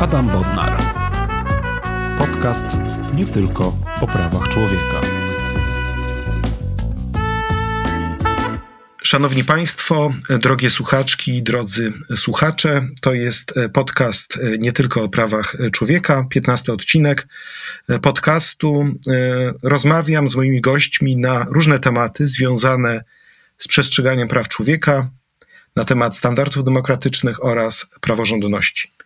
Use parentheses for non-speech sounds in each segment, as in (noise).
Adam Bodnar. Podcast nie tylko o prawach człowieka. Szanowni Państwo, drogie słuchaczki, drodzy słuchacze, to jest podcast nie tylko o prawach człowieka, 15 odcinek podcastu. Rozmawiam z moimi gośćmi na różne tematy związane z przestrzeganiem praw człowieka, na temat standardów demokratycznych oraz praworządności.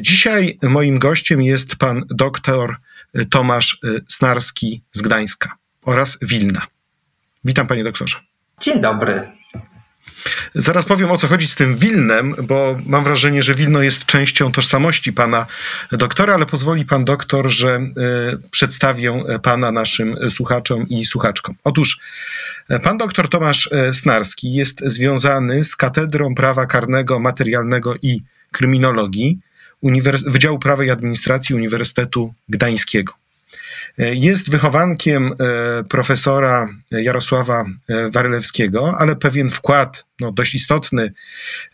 Dzisiaj moim gościem jest pan doktor Tomasz Snarski z Gdańska oraz Wilna. Witam panie doktorze. Dzień dobry. Zaraz powiem o co chodzi z tym Wilnem, bo mam wrażenie, że Wilno jest częścią tożsamości pana doktora, ale pozwoli pan doktor, że y, przedstawię pana naszym słuchaczom i słuchaczkom. Otóż pan doktor Tomasz Snarski jest związany z Katedrą Prawa Karnego, Materialnego i Kryminologii Uniwers Wydziału Prawa i Administracji Uniwersytetu Gdańskiego. Jest wychowankiem e, profesora Jarosława e, Warylewskiego, ale pewien wkład, no, dość istotny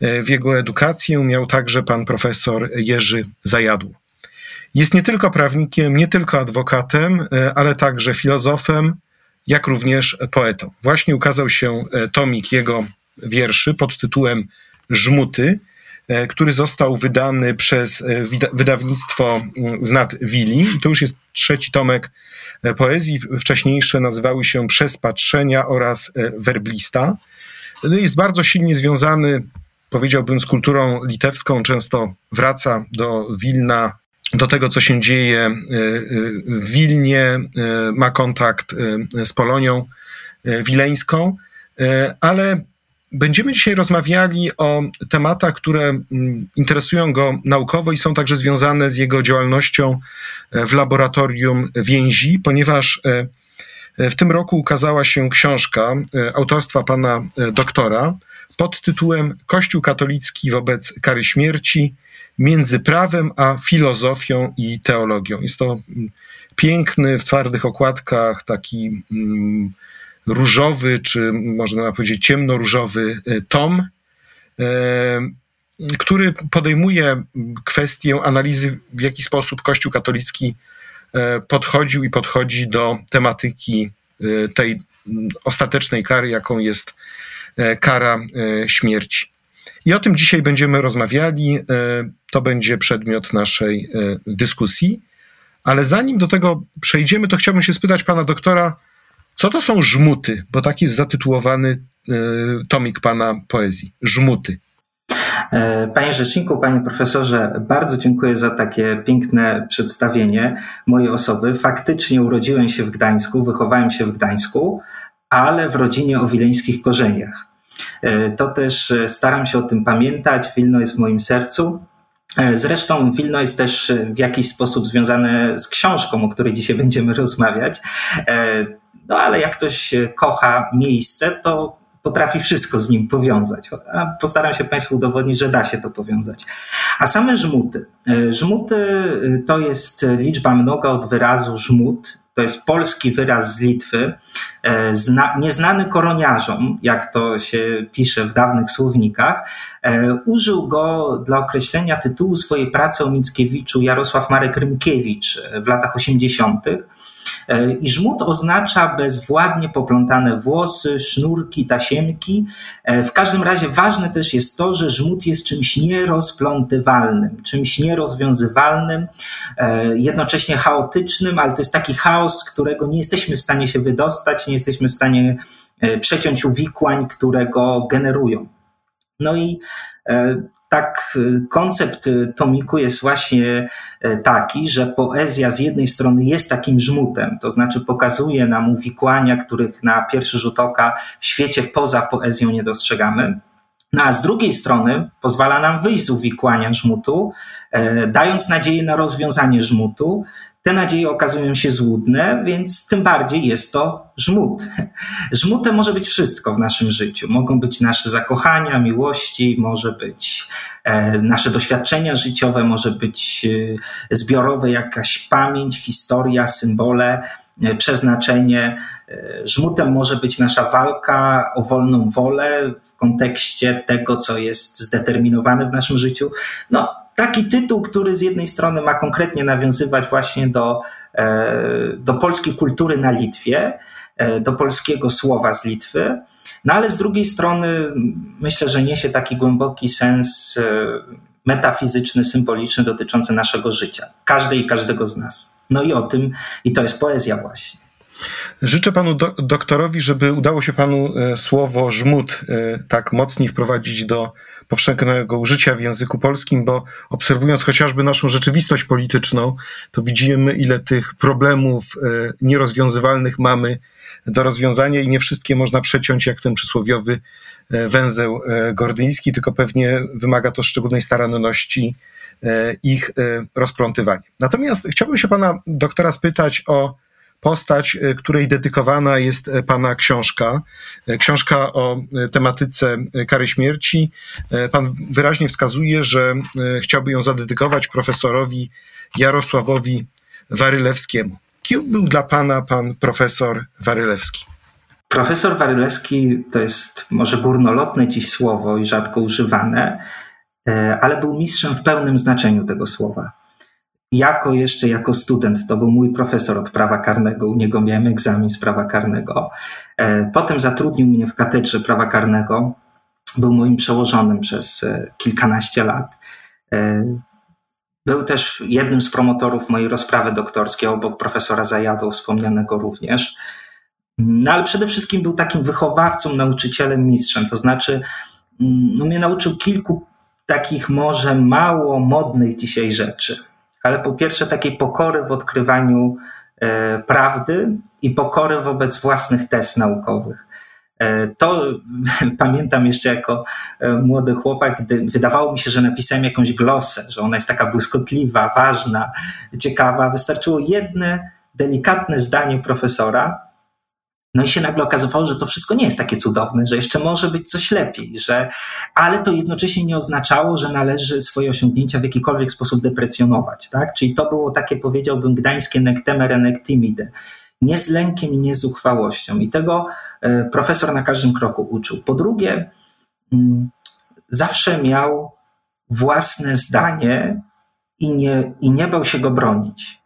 e, w jego edukację miał także pan profesor Jerzy Zajadło. Jest nie tylko prawnikiem, nie tylko adwokatem, ale także filozofem, jak również poetą. Właśnie ukazał się tomik jego wierszy pod tytułem Żmuty, który został wydany przez wydawnictwo Znat Wili. To już jest trzeci tomek poezji. Wcześniejsze nazywały się Przez patrzenia oraz Werblista. No jest bardzo silnie związany, powiedziałbym, z kulturą litewską. Często wraca do Wilna, do tego, co się dzieje w Wilnie, ma kontakt z Polonią wileńską, ale Będziemy dzisiaj rozmawiali o tematach, które mm, interesują go naukowo i są także związane z jego działalnością e, w laboratorium więzi, ponieważ e, e, w tym roku ukazała się książka autorstwa pana doktora pod tytułem Kościół katolicki wobec kary śmierci między prawem a filozofią i teologią. Jest to mm, piękny, w twardych okładkach, taki mm, różowy, czy można powiedzieć ciemnoróżowy e, tom, e, który podejmuje kwestię analizy, w jaki sposób Kościół katolicki e, podchodził i podchodzi do tematyki tej ostatecznej kary, jaką jest kara śmierci. I o tym dzisiaj będziemy rozmawiali. To będzie przedmiot naszej dyskusji. Ale zanim do tego przejdziemy, to chciałbym się spytać pana doktora, co to są żmuty? Bo tak jest zatytułowany e, tomik pana poezji. Żmuty. E, panie Rzeczniku, Panie Profesorze, bardzo dziękuję za takie piękne przedstawienie mojej osoby. Faktycznie urodziłem się w Gdańsku, wychowałem się w Gdańsku, ale w rodzinie o wileńskich korzeniach. E, to też staram się o tym pamiętać. Wilno jest w moim sercu. Zresztą Wilno jest też w jakiś sposób związane z książką, o której dzisiaj będziemy rozmawiać. No ale jak ktoś kocha miejsce, to potrafi wszystko z nim powiązać. A postaram się Państwu udowodnić, że da się to powiązać. A same żmuty. E, żmuty e, to jest liczba mnoga od wyrazu żmut. To jest polski wyraz z Litwy, e, zna, nieznany koroniarzom, jak to się pisze w dawnych słownikach. Użył go dla określenia tytułu swojej pracy o Mickiewiczu Jarosław Marek Rymkiewicz w latach 80. E, I żmut oznacza bezwładnie poplątane włosy, sznurki, tasiemki. E, w każdym razie ważne też jest to, że żmut jest czymś nierozplątywalnym, czymś nierozwiązywalnym, e, jednocześnie chaotycznym, ale to jest taki chaos, z którego nie jesteśmy w stanie się wydostać, nie jesteśmy w stanie przeciąć uwikłań, które go generują. No i tak y, koncept y, tomiku jest właśnie y, taki, że poezja z jednej strony jest takim żmutem, to znaczy pokazuje nam uwikłania, których na pierwszy rzut oka w świecie poza poezją nie dostrzegamy. No a z drugiej strony pozwala nam wyjść z uwikłania żmutu, dając nadzieję na rozwiązanie żmutu, te nadzieje okazują się złudne, więc tym bardziej jest to żmut. (laughs) Żmutem może być wszystko w naszym życiu. Mogą być nasze zakochania, miłości, może być e, nasze doświadczenia życiowe, może być e, zbiorowe jakaś pamięć, historia, symbole, e, przeznaczenie. Żmutem może być nasza walka o wolną wolę w kontekście tego, co jest zdeterminowane w naszym życiu. No, taki tytuł, który z jednej strony ma konkretnie nawiązywać właśnie do, e, do polskiej kultury na Litwie, e, do polskiego słowa z Litwy, no ale z drugiej strony myślę, że niesie taki głęboki sens e, metafizyczny, symboliczny dotyczący naszego życia, każdej i każdego z nas. No i o tym, i to jest poezja właśnie. Życzę panu do, doktorowi, żeby udało się panu e, słowo żmud e, tak mocniej wprowadzić do powszechnego użycia w języku polskim, bo obserwując chociażby naszą rzeczywistość polityczną, to widzimy, ile tych problemów e, nierozwiązywalnych mamy do rozwiązania i nie wszystkie można przeciąć jak ten przysłowiowy węzeł gordyjski, tylko pewnie wymaga to szczególnej staranności ich rozplątywania. Natomiast chciałbym się pana doktora spytać o postać, e, której dedykowana jest e, pana książka. E, książka o tematyce kary śmierci. Pan wyraźnie wskazuje, że chciałby ją zadedykować profesorowi Jarosławowi Warylewskiemu. Kim był dla pana pan profesor Warylewski? Profesor Warylewski to jest może górnolotne dziś słowo i rzadko używane, ale był mistrzem w pełnym znaczeniu tego słowa jako jeszcze jako student, to był mój profesor od prawa karnego, u niego miałem egzamin z prawa karnego. E, potem zatrudnił mnie w katedrze prawa karnego, był moim przełożonym przez e, kilkanaście lat. E, był też jednym z promotorów mojej rozprawy doktorskiej obok profesora Zajadu, wspomnianego również. No ale przede wszystkim był takim wychowawcą, nauczycielem, mistrzem. To znaczy, mm, no, mnie nauczył kilku takich może mało modnych dzisiaj rzeczy ale po pierwsze takiej pokory w odkrywaniu e, prawdy i pokory wobec własnych test naukowych. E, to (laughs) pamiętam jeszcze jako e, młody chłopak, gdy wydawało mi się, że napisałem jakąś glosę, że ona jest taka błyskotliwa, ważna, ciekawa. Wystarczyło jedne delikatne zdanie profesora, no i się nagle okazywało, że to wszystko nie jest takie cudowne, że jeszcze może być coś lepiej, że, ale to jednocześnie nie oznaczało, że należy swoje osiągnięcia w jakikolwiek sposób deprecjonować. Tak? Czyli to było takie, powiedziałbym, gdańskie nektemere nektimide. Nie z lękiem i nie z uchwałością. I tego e, profesor na każdym kroku uczył. Po drugie, mm, zawsze miał własne zdanie i nie, i nie bał się go bronić.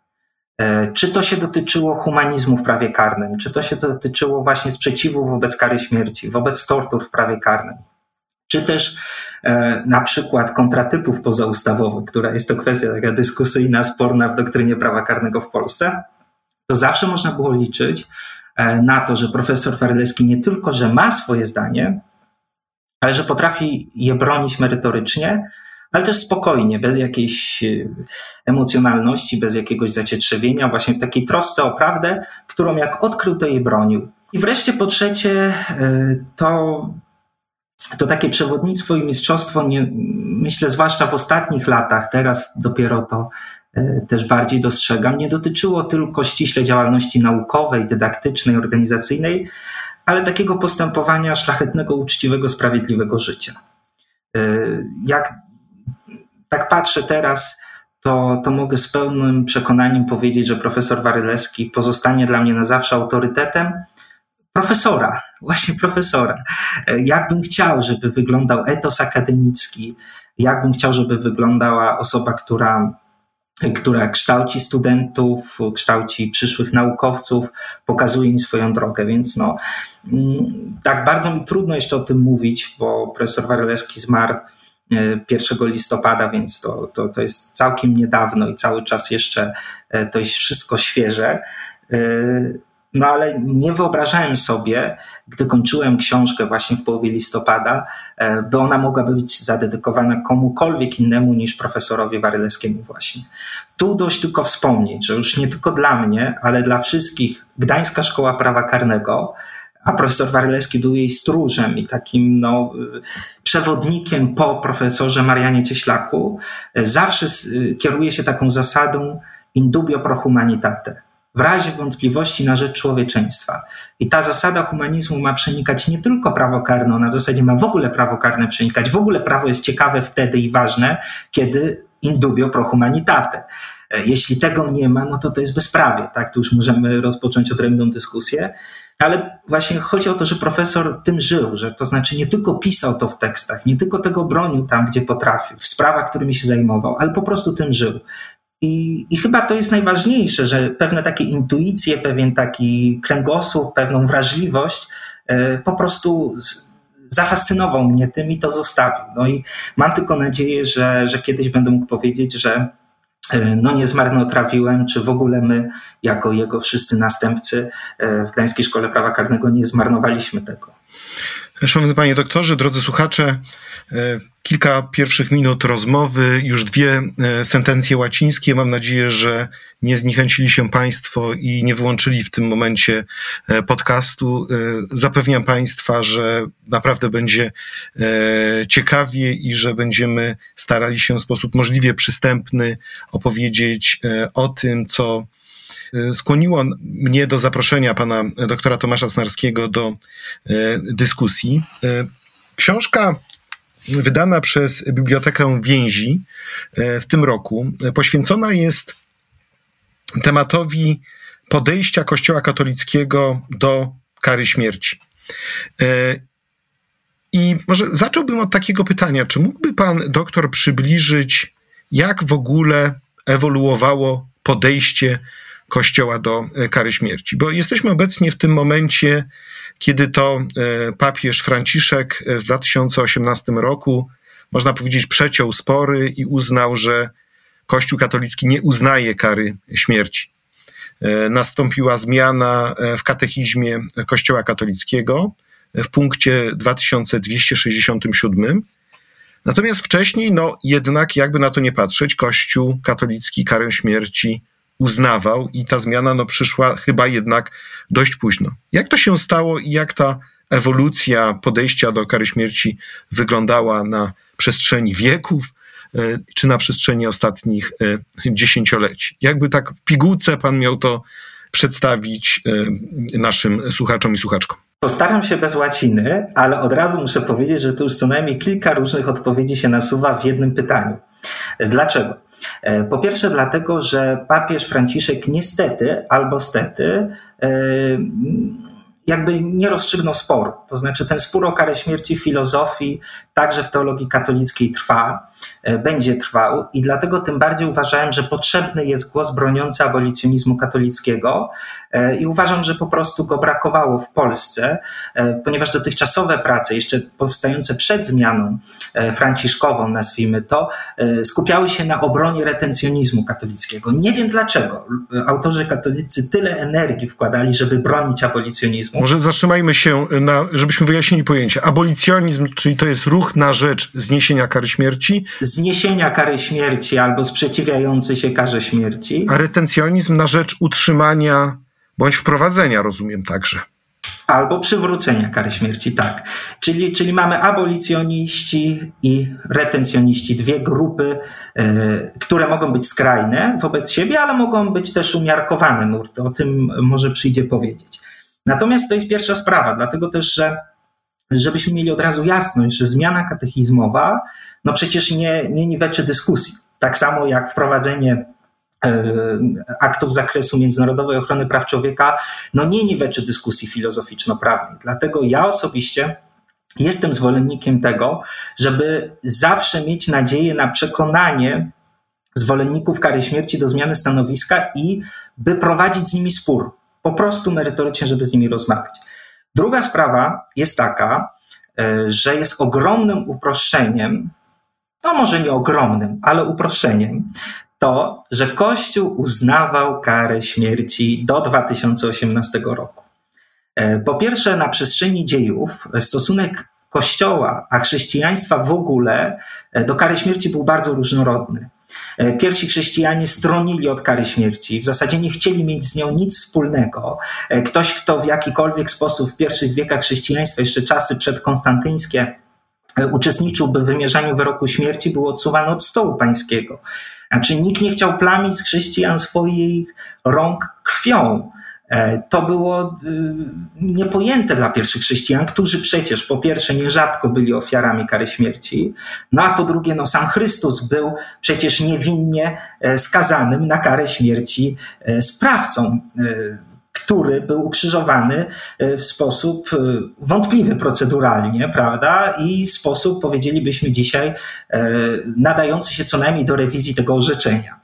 E, czy to się dotyczyło humanizmu w prawie karnym, czy to się dotyczyło właśnie sprzeciwu wobec kary śmierci, wobec tortur w prawie karnym, czy też e, na przykład kontratypów pozaustawowych, która jest to kwestia taka dyskusyjna, sporna w doktrynie prawa karnego w Polsce, to zawsze można było liczyć e, na to, że profesor Warleski nie tylko, że ma swoje zdanie, ale że potrafi je bronić merytorycznie, ale też spokojnie, bez jakiejś e, emocjonalności, bez jakiegoś zacietrzewienia, właśnie w takiej trosce o prawdę, którą jak odkrył, to jej bronił. I wreszcie po trzecie, e, to, to takie przewodnictwo i mistrzostwo, nie, myślę, zwłaszcza w ostatnich latach, teraz dopiero to e, też bardziej dostrzegam, nie dotyczyło tylko ściśle działalności naukowej, dydaktycznej, organizacyjnej, ale takiego postępowania szlachetnego, uczciwego, sprawiedliwego życia. Jak tak patrzę teraz, to, to mogę z pełnym przekonaniem powiedzieć, że profesor Waryleski pozostanie dla mnie na zawsze autorytetem profesora, (laughs) właśnie profesora. Jakbym chciał, żeby wyglądał etos akademicki, jakbym chciał, żeby wyglądała osoba, która, która kształci studentów, kształci przyszłych naukowców, pokazuje im swoją drogę. Więc no, mm, tak bardzo mi trudno jeszcze o tym mówić, bo profesor Waryleski zmarł 1 listopada, więc to, to, to jest całkiem niedawno i cały czas jeszcze e, to jest wszystko świeże. E, no ale nie wyobrażałem sobie, gdy kończyłem książkę właśnie w połowie listopada, e, by ona mogłaby być zadedykowana komukolwiek innemu niż profesorowi Waryleskiemu właśnie. Tu dość tylko wspomnieć, że już nie tylko dla mnie, ale dla wszystkich Gdańska Szkoła Prawa Karnego a profesor Warleski był jej stróżem i takim no, przewodnikiem po profesorze Marianie Cieślaku, zawsze kieruje się taką zasadą indubio pro humanitate. W razie wątpliwości na rzecz człowieczeństwa. I ta zasada humanizmu ma przenikać nie tylko prawo karne, ona w zasadzie ma w ogóle prawo karne przenikać. W ogóle prawo jest ciekawe wtedy i ważne, kiedy indubio pro humanitate. Jeśli tego nie ma, no to to jest bezprawie, tak? Tu już możemy rozpocząć odrębną dyskusję. Ale właśnie chodzi o to, że profesor tym żył, że to znaczy nie tylko pisał to w tekstach, nie tylko tego bronił tam, gdzie potrafił, w sprawach, którymi się zajmował, ale po prostu tym żył. I, I, chyba to jest najważniejsze, że pewne takie intuicje, pewien taki kręgosłup, pewną wrażliwość e, po prostu zafascynował mnie tym i to zostawił. No i mam tylko nadzieję, że, że kiedyś będę mógł powiedzieć, że no nie zmarnotrawiłem, czy w ogóle my, jako jego wszyscy następcy e, w Gdańskiej Szkole Prawa Karnego nie zmarnowaliśmy tego. Szanowny panie doktorze, drodzy słuchacze, e, kilka pierwszych minut rozmowy, już dwie e, sentencje łacińskie. Mam nadzieję, że nie zniechęcili się państwo i nie wyłączyli w tym momencie e, podcastu. Zapewniam państwa, że naprawdę będzie ciekawie i że będziemy starali się w sposób możliwie przystępny opowiedzieć o tym, co E, skłoniło mnie do zaproszenia pana doktora Tomasza Snarskiego do e, dyskusji. E, książka wydana przez Bibliotekę Więzi w tym roku poświęcona jest tematowi podejścia Kościoła katolickiego do kary śmierci. I może zacząłbym od takiego pytania: czy mógłby pan doktor przybliżyć, jak w ogóle ewoluowało podejście Kościoła do e, kary śmierci. Bo jesteśmy obecnie w tym momencie, kiedy to e, papież Franciszek e, w 2018 roku, można powiedzieć, przeciął spory i uznał, że Kościół katolicki nie uznaje kary śmierci. Nastąpiła zmiana w katechizmie Kościoła katolickiego w punkcie 2267. Natomiast wcześniej, no jednak, jakby na to nie patrzeć, Kościół katolicki karę śmierci uznawał i ta zmiana no, przyszła chyba jednak dość późno. Jak to się stało i jak ta ewolucja podejścia do kary śmierci wyglądała na przestrzeni wieków, e, czy na przestrzeni ostatnich e, dziesięcioleci? Jakby tak w pigułce pan miał to przedstawić e, naszym słuchaczom i słuchaczkom? Postaram się bez łaciny, ale od razu muszę powiedzieć, że tu już co najmniej kilka różnych odpowiedzi się nasuwa w jednym pytaniu. Dlaczego? E, po pierwsze, dlatego, że papież Franciszek niestety albo stety e, jakby nie rozstrzygnął sporu. To znaczy ten spór o karę śmierci w filozofii, także w teologii katolickiej trwa, będzie trwał i dlatego tym bardziej uważałem, że potrzebny jest głos broniący abolicjonizmu katolickiego e, i uważam, że po prostu go brakowało w Polsce, e, ponieważ dotychczasowe prace, jeszcze powstające przed zmianą franciszkową, nazwijmy to, skupiały się na obronie retencjonizmu katolickiego. Nie wiem dlaczego autorzy katolicy tyle energii wkładali, żeby bronić abolicjonizmu, może zatrzymajmy się, na, żebyśmy wyjaśnili pojęcie. Abolicjonizm, czyli to jest ruch na rzecz zniesienia kary śmierci. Zniesienia kary śmierci albo sprzeciwiający się karze śmierci. A retencjonizm na rzecz utrzymania bądź wprowadzenia, rozumiem także. Albo przywrócenia kary śmierci, tak. Czyli, czyli mamy abolicjoniści i retencjoniści, dwie grupy, y, które mogą być skrajne wobec siebie, ale mogą być też umiarkowane nurty. O tym może przyjdzie powiedzieć. Natomiast to jest pierwsza sprawa, dlatego też, że żebyśmy mieli od razu jasność, że zmiana katechizmowa, no przecież nie, nie niweczy dyskusji. Tak samo jak wprowadzenie e, aktów z zakresu międzynarodowej ochrony praw człowieka, no nie niweczy dyskusji filozoficzno-prawnej. Dlatego ja osobiście jestem zwolennikiem tego, żeby zawsze mieć nadzieję na przekonanie zwolenników kary śmierci do zmiany stanowiska i by prowadzić z nimi spór po prostu merytorycznie, żeby z nimi rozmawiać. Druga sprawa jest taka, e, że jest ogromnym uproszczeniem, no może nie ogromnym, ale uproszczeniem, to, że Kościół uznawał karę śmierci do 2018 roku. E, po pierwsze, na przestrzeni dziejów stosunek Kościoła, a chrześcijaństwa w ogóle e, do kary śmierci był bardzo różnorodny. E, pierwsi chrześcijanie stronili od kary śmierci, w zasadzie nie chcieli mieć z nią nic wspólnego. E, ktoś, kto w jakikolwiek sposób w pierwszych wiekach chrześcijaństwa, jeszcze czasy przedkonstantyńskie, e, uczestniczyłby w wymierzaniu wyroku śmierci, był odsuwany od stołu pańskiego. Znaczy nikt nie chciał plamić z chrześcijan swoich rąk krwią. E, to było y, niepojęte dla pierwszych chrześcijan, którzy przecież po pierwsze nierzadko byli ofiarami kary śmierci, no a po drugie no sam Chrystus był przecież niewinnie e, skazanym na karę śmierci e, sprawcą który był ukrzyżowany w sposób wątpliwy proceduralnie, prawda? I w sposób, powiedzielibyśmy dzisiaj, nadający się co najmniej do rewizji tego orzeczenia.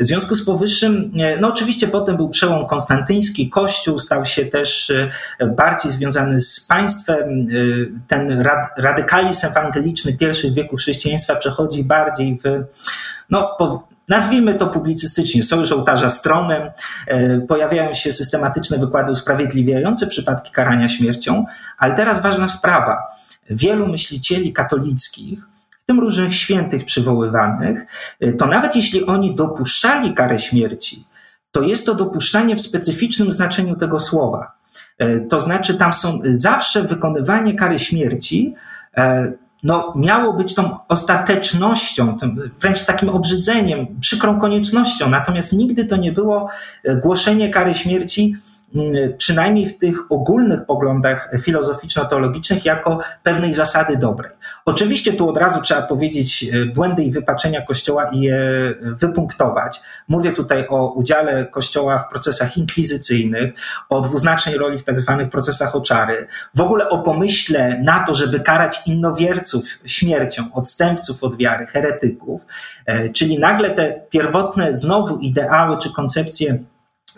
W związku z powyższym, e, no oczywiście potem był przełom konstantyński, Kościół stał się też e, bardziej związany z państwem. E, ten radykalizm ewangeliczny pierwszych wieków chrześcijaństwa przechodzi bardziej w, no, nazwijmy to publicystycznie, sojusz ołtarza z tronem, pojawiają się systematyczne wykłady usprawiedliwiające przypadki karania śmiercią, ale teraz ważna sprawa. Wielu myślicieli katolickich tym różnych świętych przywoływanych, y, to nawet jeśli oni dopuszczali karę śmierci, to jest to dopuszczanie w specyficznym znaczeniu tego słowa. Y, to znaczy, tam są zawsze wykonywanie kary śmierci, y, no, miało być tą ostatecznością, wręcz takim obrzydzeniem, przykrą koniecznością. Natomiast nigdy to nie było głoszenie kary śmierci przynajmniej w tych ogólnych poglądach filozoficzno-teologicznych, jako pewnej zasady dobrej. Oczywiście tu od razu trzeba powiedzieć e, błędy i wypaczenia Kościoła i je wypunktować. Mówię tutaj o udziale Kościoła w procesach inkwizycyjnych, o dwuznacznej roli w tak zwanych procesach oczary, w ogóle o pomyśle na to, żeby karać innowierców śmiercią, odstępców od wiary, heretyków, e, czyli nagle te pierwotne znowu ideały czy koncepcje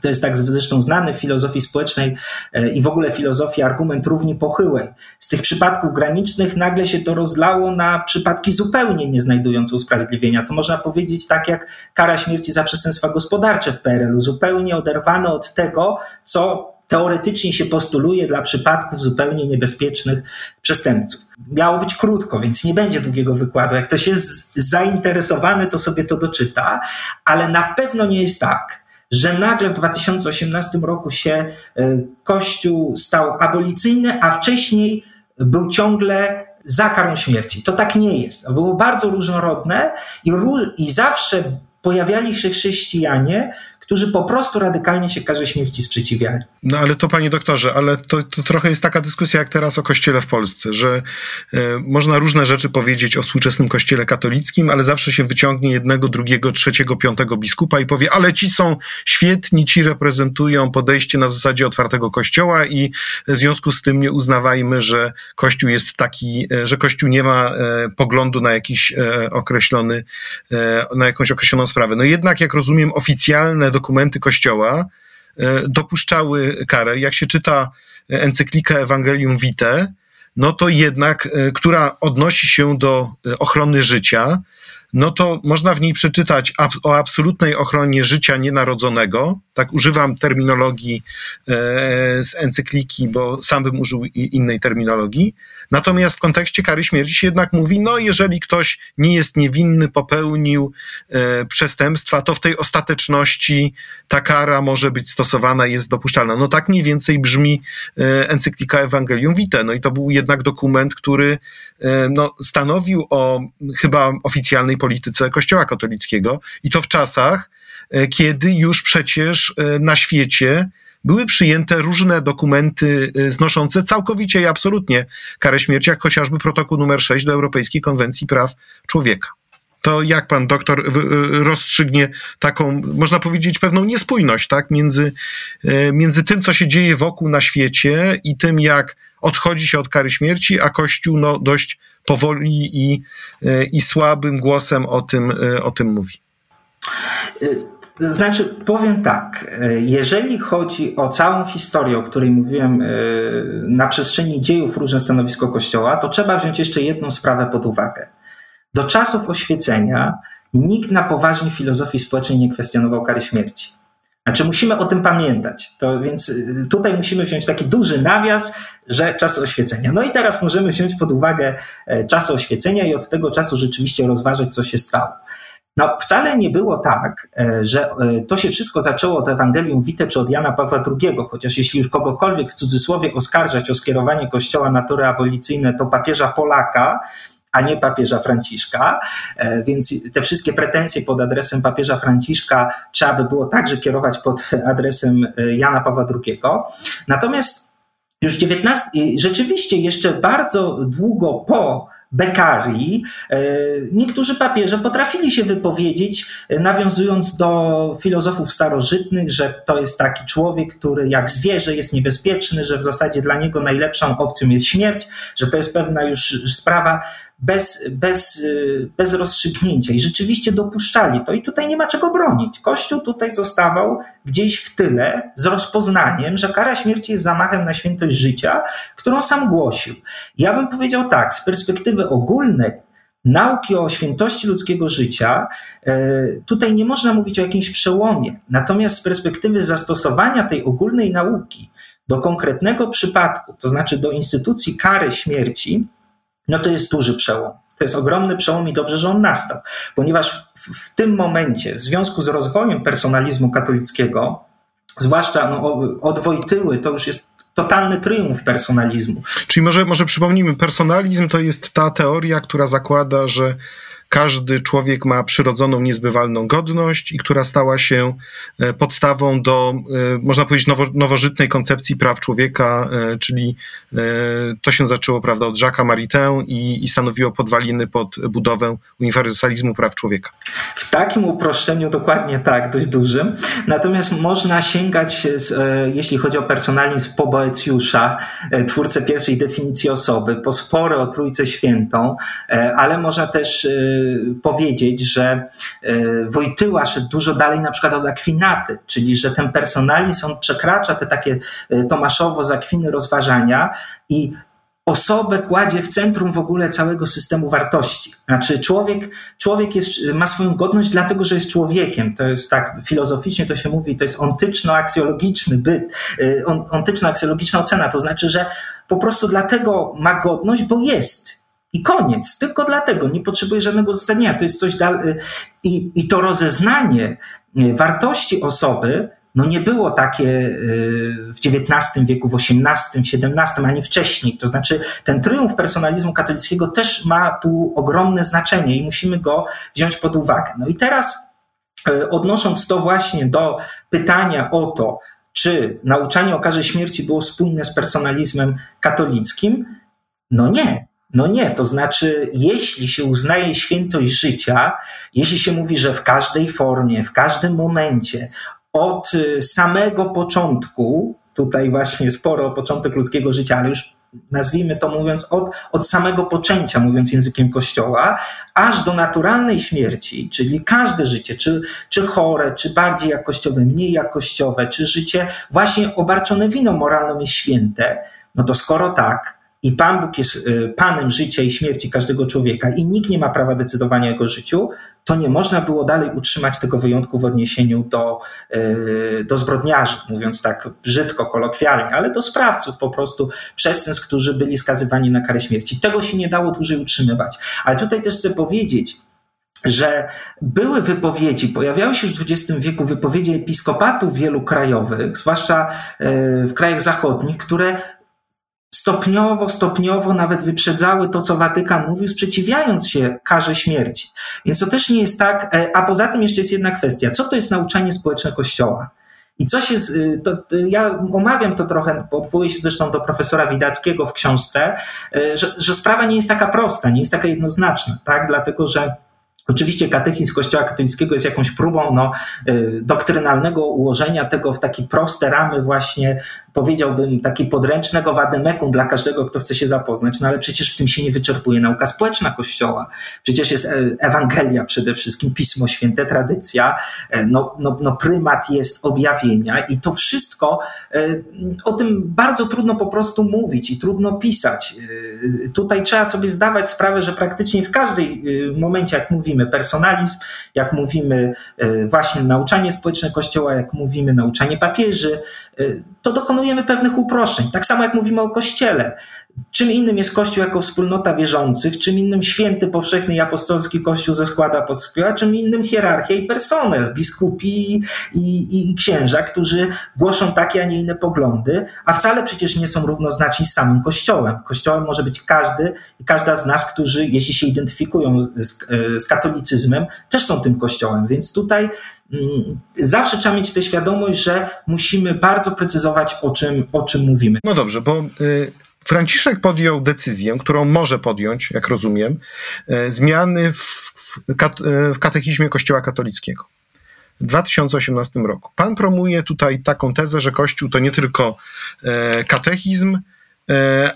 to jest tak zresztą znany w filozofii społecznej e, i w ogóle filozofii argument równi pochyłej. Z tych przypadków granicznych nagle się to rozlało na przypadki zupełnie nie znajdujące usprawiedliwienia. To można powiedzieć tak jak kara śmierci za przestępstwa gospodarcze w PRL-u, zupełnie oderwane od tego, co teoretycznie się postuluje dla przypadków zupełnie niebezpiecznych przestępców. Miało być krótko, więc nie będzie długiego wykładu. Jak ktoś jest zainteresowany, to sobie to doczyta, ale na pewno nie jest tak, że nagle w 2018 roku się e, Kościół stał abolicyjny, a wcześniej był ciągle za karą śmierci. To tak nie jest. Było bardzo różnorodne i, i zawsze pojawiali się chrześcijanie, którzy po prostu radykalnie się karze śmierci sprzeciwiali. No ale to panie doktorze, ale to, to trochę jest taka dyskusja jak teraz o kościele w Polsce, że e, można różne rzeczy powiedzieć o współczesnym kościele katolickim, ale zawsze się wyciągnie jednego, drugiego, trzeciego, piątego biskupa i powie, ale ci są świetni, ci reprezentują podejście na zasadzie otwartego kościoła i w związku z tym nie uznawajmy, że kościół jest taki, e, że kościół nie ma e, poglądu na jakiś e, określony, e, na jakąś określoną sprawę. No jednak, jak rozumiem, oficjalne dokumenty Kościoła e, dopuszczały karę. Jak się czyta encyklikę Evangelium Vitae, no to jednak, e, która odnosi się do e, ochrony życia, no to można w niej przeczytać o absolutnej ochronie życia nienarodzonego. Tak, używam terminologii z encykliki, bo sam bym użył innej terminologii. Natomiast w kontekście kary śmierci się jednak mówi, no jeżeli ktoś nie jest niewinny, popełnił e, przestępstwa, to w tej ostateczności ta kara może być stosowana, jest dopuszczalna. No tak mniej więcej brzmi e, encyklika Evangelium Vitae. No i to był jednak dokument, który e, no, stanowił o chyba oficjalnej polityce Kościoła katolickiego i to w czasach, e, kiedy już przecież e, na świecie były przyjęte różne dokumenty znoszące całkowicie i absolutnie karę śmierci, jak chociażby protokół numer 6 do Europejskiej Konwencji Praw Człowieka. To jak pan doktor rozstrzygnie taką, można powiedzieć, pewną niespójność, tak, między, między tym, co się dzieje wokół na świecie i tym, jak odchodzi się od kary śmierci, a Kościół no, dość powoli i, i słabym głosem o tym, o tym mówi? Znaczy, powiem tak, e, jeżeli chodzi o całą historię, o której mówiłem e, na przestrzeni dziejów różne stanowisko Kościoła, to trzeba wziąć jeszcze jedną sprawę pod uwagę. Do czasów oświecenia nikt na poważnie filozofii społecznej nie kwestionował kary śmierci. Znaczy, musimy o tym pamiętać. To więc e, tutaj musimy wziąć taki duży nawias, że czasy oświecenia. No i teraz możemy wziąć pod uwagę czasy oświecenia i od tego czasu rzeczywiście rozważyć, co się stało. No, wcale nie było tak, e, że e, to się wszystko zaczęło od Ewangelium Wite czy od Jana Pawła II, chociaż jeśli już kogokolwiek w cudzysłowie oskarżać o skierowanie Kościoła na tory abolicyjne, to papieża Polaka, a nie papieża Franciszka, e, więc te wszystkie pretensje pod adresem papieża Franciszka trzeba by było także kierować pod (laughs) adresem Jana Pawła II. Natomiast już XIX, rzeczywiście jeszcze bardzo długo po Beccarii, niektórzy papieże potrafili się wypowiedzieć, nawiązując do filozofów starożytnych, że to jest taki człowiek, który jak zwierzę jest niebezpieczny, że w zasadzie dla niego najlepszą opcją jest śmierć, że to jest pewna już sprawa bez, bez, bez rozstrzygnięcia i rzeczywiście dopuszczali to i tutaj nie ma czego bronić. Kościół tutaj zostawał gdzieś w tyle z rozpoznaniem, że kara śmierci jest zamachem na świętość życia, którą sam głosił. Ja bym powiedział tak, z perspektywy ogólnej, nauki o świętości ludzkiego życia, e, tutaj nie można mówić o jakimś przełomie. Natomiast z perspektywy zastosowania tej ogólnej nauki do konkretnego przypadku, to znaczy do instytucji kary śmierci, no to jest duży przełom. To jest ogromny przełom i dobrze, że on nastał, ponieważ w, w tym momencie, w związku z rozwojem personalizmu katolickiego, zwłaszcza no, od Wojtyły, to już jest totalny triumf personalizmu. Czyli może, może przypomnijmy, personalizm to jest ta teoria, która zakłada, że każdy człowiek ma przyrodzoną, niezbywalną godność i która stała się e, podstawą do, e, można powiedzieć, nowo, nowożytnej koncepcji praw człowieka, e, czyli to się zaczęło, prawda, od Jacques'a Maritain i, i stanowiło podwaliny pod budowę uniwersalizmu praw człowieka. W takim uproszczeniu dokładnie tak, dość dużym. Natomiast można sięgać, jeśli chodzi o personalizm, po Boecjusza, twórcę pierwszej definicji osoby, po spory o Trójcę Świętą, ale można też powiedzieć, że e, Wojtyła szedł dużo dalej na przykład od Akwinaty, czyli że ten personalizm on przekracza te takie e, Tomaszowo z Akwiny rozważania i osobę kładzie w centrum w ogóle całego systemu wartości. Znaczy człowiek, człowiek jest, ma swoją godność dlatego, że jest człowiekiem. To jest tak, filozoficznie to się mówi, to jest ontyczno-aksjologiczny byt, ontyczno-aksjologiczna ocena. To znaczy, że po prostu dlatego ma godność, bo jest. I koniec. Tylko dlatego nie potrzebuje żadnego uzasadnienia. To jest coś dalej. I, I to rozeznanie y, wartości osoby no nie było takie y, w XIX wieku, w XVIII, XVII, ani wcześniej. To znaczy ten tryumf personalizmu katolickiego też ma tu ogromne znaczenie i musimy go wziąć pod uwagę. No i teraz y, odnosząc to właśnie do pytania o to, czy nauczanie o karze śmierci było spójne z personalizmem katolickim, no nie. No nie, to znaczy, jeśli się uznaje świętość życia, jeśli się mówi, że w każdej formie, w każdym momencie, od y, samego początku, tutaj właśnie sporo początek ludzkiego życia, ale już nazwijmy to mówiąc od, od samego poczęcia, mówiąc językiem Kościoła, aż do naturalnej śmierci, czyli każde życie, czy, czy chore, czy bardziej jakościowe, mniej jakościowe, czy życie właśnie obarczone winą moralną jest święte, no to skoro tak, i Pan Bóg jest y, Panem życia i śmierci każdego człowieka i nikt nie ma prawa decydowania o jego życiu, to nie można było dalej utrzymać tego wyjątku w odniesieniu do, y, do zbrodniarzy, mówiąc tak brzydko, kolokwialnie, ale do sprawców po prostu przestępstw, którzy byli skazywani na karę śmierci. Tego się nie dało dłużej utrzymywać. Ale tutaj też chcę powiedzieć, że były wypowiedzi, pojawiały się w XX wieku wypowiedzi episkopatów wielu krajowych, zwłaszcza y, w krajach zachodnich, które stopniowo, stopniowo nawet wyprzedzały to, co Watykan mówił, sprzeciwiając się karze śmierci. Więc to też nie jest tak, e, a poza tym jeszcze jest jedna kwestia. Co to jest nauczanie społeczne Kościoła? I co się, y, to, ja omawiam to trochę, odwołuję się zresztą do profesora Widackiego w książce, e, że, że sprawa nie jest taka prosta, nie jest taka jednoznaczna, tak? Dlatego, że Oczywiście katechizm Kościoła katolickiego jest jakąś próbą no, y, doktrynalnego ułożenia tego w takie proste ramy właśnie, powiedziałbym, taki podręcznego wademekum dla każdego, kto chce się zapoznać. No ale przecież w tym się nie wyczerpuje nauka społeczna Kościoła. Przecież jest e, Ewangelia przede wszystkim, Pismo Święte, tradycja, e, no, no, no prymat jest objawienia i to wszystko, e, o tym bardzo trudno po prostu mówić i trudno pisać. Tutaj trzeba sobie zdawać sprawę, że praktycznie w każdej momencie, jak mówimy, mówimy personalizm, jak mówimy e, właśnie nauczanie społeczne Kościoła, jak mówimy nauczanie papieży, e, to dokonujemy pewnych uproszczeń. Tak samo jak mówimy o Kościele. Czym innym jest Kościół jako wspólnota wierzących, czym innym święty powszechny i apostolski Kościół ze składu apostolskiego, a czym innym hierarchia i personel, biskupi i, i, i, księża, którzy głoszą takie, a nie inne poglądy, a wcale przecież nie są równoznaczni z samym Kościołem. Kościołem może być każdy i każda z nas, którzy, jeśli się identyfikują z, z katolicyzmem, też są tym Kościołem, więc tutaj mm, zawsze trzeba mieć tę świadomość, że musimy bardzo precyzować, o czym, o czym mówimy. No dobrze, bo y, Franciszek podjął decyzję, którą może podjąć, jak rozumiem, zmiany w, w katechizmie Kościoła katolickiego. W 2018 roku. Pan promuje tutaj taką tezę, że Kościół to nie tylko katechizm,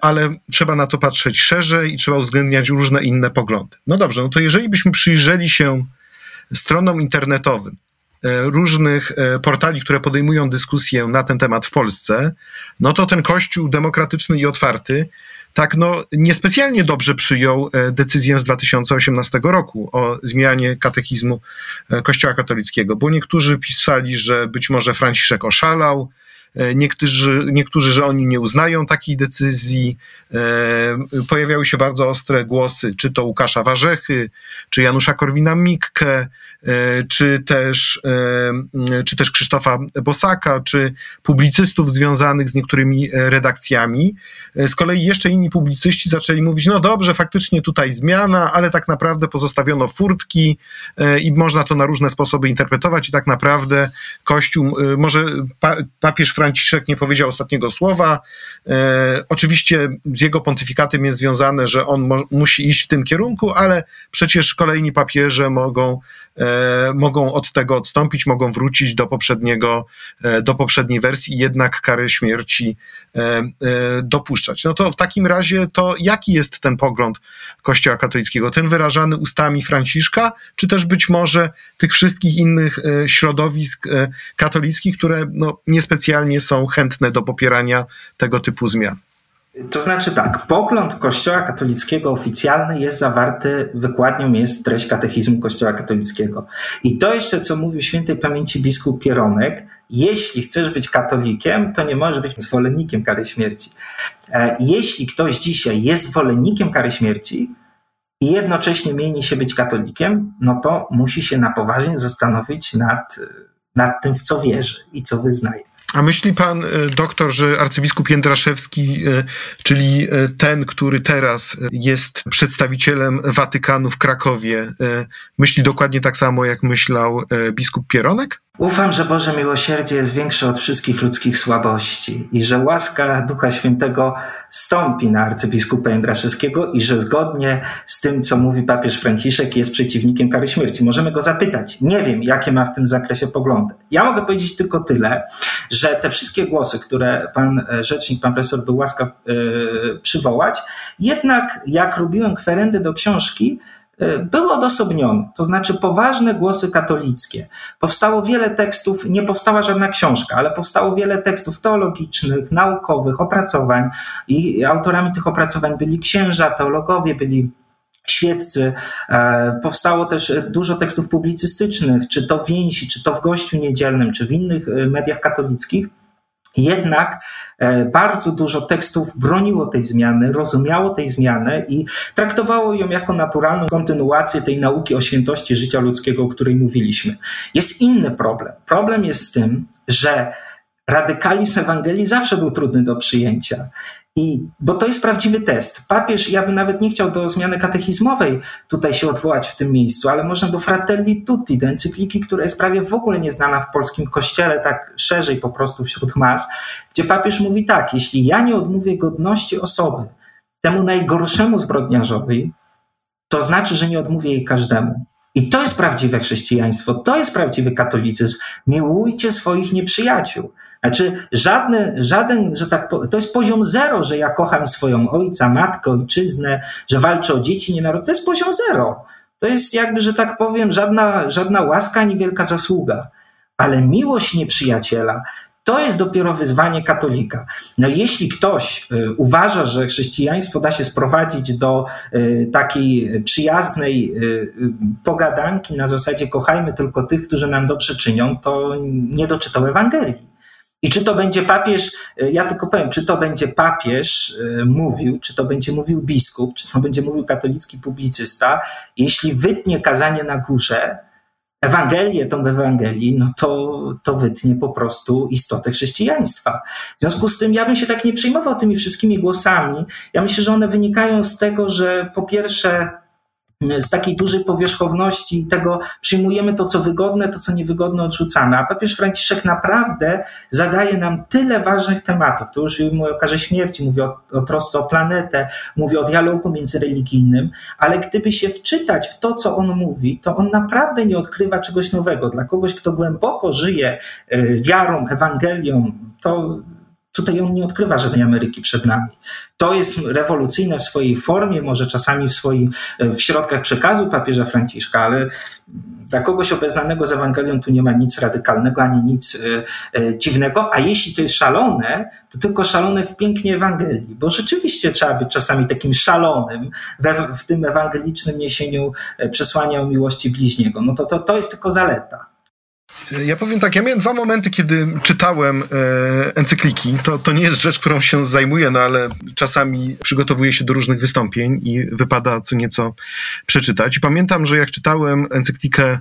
ale trzeba na to patrzeć szerzej i trzeba uwzględniać różne inne poglądy. No dobrze, no to jeżeli byśmy przyjrzeli się stronom internetowym e, różnych e, portali, które podejmują dyskusję na ten temat w Polsce, no to ten Kościół demokratyczny i otwarty tak no niespecjalnie dobrze przyjął e, decyzję z 2018 roku o zmianie katechizmu Kościoła katolickiego, bo niektórzy pisali, że być może Franciszek oszalał, Niektórzy, niektórzy, że oni nie uznają takiej decyzji. Pojawiały się bardzo ostre głosy, czy to Łukasza Warzechy, czy Janusza Korwina-Mikke, E, czy też, e, czy też Krzysztofa Bosaka, czy publicystów związanych z niektórymi e, redakcjami. Z kolei jeszcze inni publicyści zaczęli mówić, no dobrze, faktycznie tutaj zmiana, ale tak naprawdę pozostawiono furtki i można to na różne sposoby interpretować i tak naprawdę Kościół, może papież nie powiedział ostatniego słowa. Oczywiście z jego pontyfikatem jest związane, że on musi iść w tym kierunku, ale przecież kolejni papieże mogą E, mogą od tego odstąpić, mogą wrócić do poprzedniego, e, do poprzedniej wersji i jednak karę śmierci e, dopuszczać. No to w takim razie to jaki jest ten pogląd Kościoła katolickiego? Ten wyrażany ustami Franciszka, czy też być może tych wszystkich innych środowisk katolickich, które no, niespecjalnie są chętne do popierania tego typu zmian? To znaczy tak, pogląd Kościoła katolickiego oficjalny jest zawarty, wykładnią jest treść katechizmu Kościoła katolickiego. I to jeszcze, co mówił świętej pamięci biskup Pieronek, jeśli chcesz być katolikiem, to nie możesz być zwolennikiem kary śmierci. E, jeśli ktoś dzisiaj jest zwolennikiem kary śmierci i jednocześnie mieni się być katolikiem, no to musi się na poważnie zastanowić nad, nad tym, w co wierzy i co wyznaje. A myśli pan e, doktor, że arcybiskup Jędraszewski, e, czyli e, ten, który teraz jest przedstawicielem Watykanu w Krakowie, myśli dokładnie tak samo, jak myślał biskup Pieronek? Ufam, że Boże miłosierdzie jest większe od wszystkich ludzkich słabości i że łaska Ducha Świętego stąpi na arcybiskupa Jędraszewskiego i że zgodnie z tym, co mówi papież Franciszek, jest przeciwnikiem kary śmierci. Możemy go zapytać. Nie wiem, jakie ma w tym zakresie poglądy. Ja mogę powiedzieć tylko tyle, że te wszystkie głosy, które pan e, rzecznik, pan profesor był łaskaw yy, przywołać, jednak jak robiłem kwerendy do książki, były odosobnione, to znaczy poważne głosy katolickie. Powstało wiele tekstów, nie powstała żadna książka, ale powstało wiele tekstów teologicznych, naukowych, opracowań i autorami tych opracowań byli księża, teologowie, byli świeccy. E, powstało też dużo tekstów publicystycznych, czy to w Więzi, czy to w Gościu Niedzielnym, czy w innych e, mediach katolickich. Jednak e, bardzo dużo tekstów broniło tej zmiany, rozumiało tej zmiany i traktowało ją jako naturalną kontynuację tej nauki o świętości życia ludzkiego, o której mówiliśmy. Jest inny problem. Problem jest z tym, że radykalizm Ewangelii zawsze był trudny do przyjęcia. I, bo to jest prawdziwy test. Papież, ja bym nawet nie chciał do zmiany katechizmowej tutaj się odwołać w tym miejscu, ale można do Fratelli Tutti, do encykliki, która jest prawie w ogóle nieznana w polskim kościele, tak szerzej po prostu wśród mas, gdzie papież mówi tak, jeśli ja nie odmówię godności osoby temu najgorszemu zbrodniarzowi, to znaczy, że nie odmówię jej każdemu. I to jest prawdziwe chrześcijaństwo, to jest prawdziwy katolicyzm. Miłujcie swoich nieprzyjaciół. Znaczy, żadny, żaden, że tak, to jest poziom zero, że ja kocham swoją ojca, matkę, ojczyznę, że walczę o dzieci nienarodzone. To jest poziom zero. To jest jakby, że tak powiem, żadna, żadna łaska ani wielka zasługa. Ale miłość nieprzyjaciela to jest dopiero wyzwanie katolika. No jeśli ktoś y, uważa, że chrześcijaństwo da się sprowadzić do y, takiej przyjaznej y, pogadanki na zasadzie kochajmy tylko tych, którzy nam dobrze czynią, to nie doczytał Ewangelii. I czy to będzie papież, ja tylko powiem, czy to będzie papież mówił, czy to będzie mówił biskup, czy to będzie mówił katolicki publicysta, jeśli wytnie kazanie na górze, Ewangelię, tą Ewangelii, no to, to wytnie po prostu istotę chrześcijaństwa. W związku z tym ja bym się tak nie przejmował tymi wszystkimi głosami. Ja myślę, że one wynikają z tego, że po pierwsze z takiej dużej powierzchowności i tego przyjmujemy to, co wygodne, to, co niewygodne odrzucamy. A papież Franciszek naprawdę zadaje nam tyle ważnych tematów. To już mówi o karze śmierci, mówi o, o trosce o planetę, mówi o dialogu międzyreligijnym, ale gdyby się wczytać w to, co on mówi, to on naprawdę nie odkrywa czegoś nowego. Dla kogoś, kto głęboko żyje e, wiarą, Ewangelią, to Tutaj on nie odkrywa żadnej Ameryki przed nami. To jest rewolucyjne w swojej formie, może czasami w swoim, w środkach przekazu papieża Franciszka, ale dla kogoś obeznanego z Ewangelią tu nie ma nic radykalnego ani nic e, e, dziwnego, a jeśli to jest szalone, to tylko szalone w pięknie Ewangelii, bo rzeczywiście trzeba być czasami takim szalonym we, w tym ewangelicznym niesieniu e, przesłania o miłości bliźniego. No to, to, to jest tylko zaleta. Ja powiem tak, ja miałem dwa momenty, kiedy czytałem e, encykliki. To, to nie jest rzecz, którą się zajmuję, no ale czasami przygotowuję się do różnych wystąpień i wypada co nieco przeczytać. I pamiętam, że jak czytałem encyklikę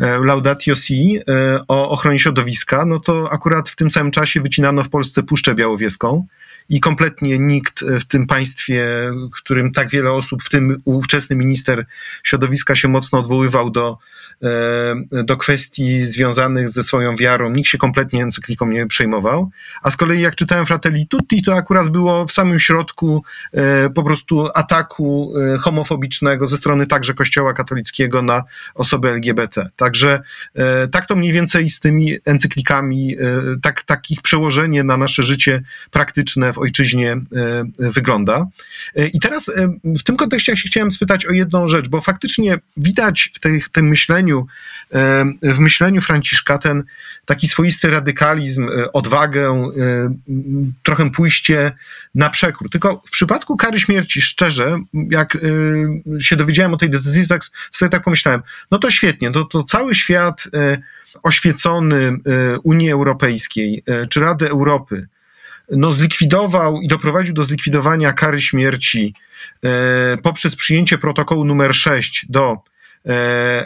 e, Laudatio Si e, o ochronie środowiska, no to akurat w tym samym czasie wycinano w Polsce Puszczę Białowieską i kompletnie nikt w tym państwie, w którym tak wiele osób, w tym ówczesny minister środowiska się mocno odwoływał do do kwestii związanych ze swoją wiarą. Nikt się kompletnie encykliką nie przejmował. A z kolei jak czytałem Fratelli Tutti, to akurat było w samym środku e, po prostu ataku e, homofobicznego ze strony także Kościoła katolickiego na osoby LGBT. Także tak to mniej więcej z tymi encyklikami, tak, takich przełożenie na nasze życie praktyczne w ojczyźnie wygląda. I teraz w tym kontekście ja się chciałem spytać o jedną rzecz, bo faktycznie widać w tym myśleniu, myśleniu, w myśleniu Franciszka ten taki swoisty radykalizm, e, odwagę, e, trochę pójście na przekór. Tylko w przypadku kary śmierci, szczerze, jak e, się dowiedziałem o tej decyzji, tak sobie tak pomyślałem, no to świetnie, to, to cały świat oświecony Unii Europejskiej czy Rady Europy, no, zlikwidował i doprowadził do zlikwidowania kary śmierci poprzez przyjęcie protokołu numer 6 do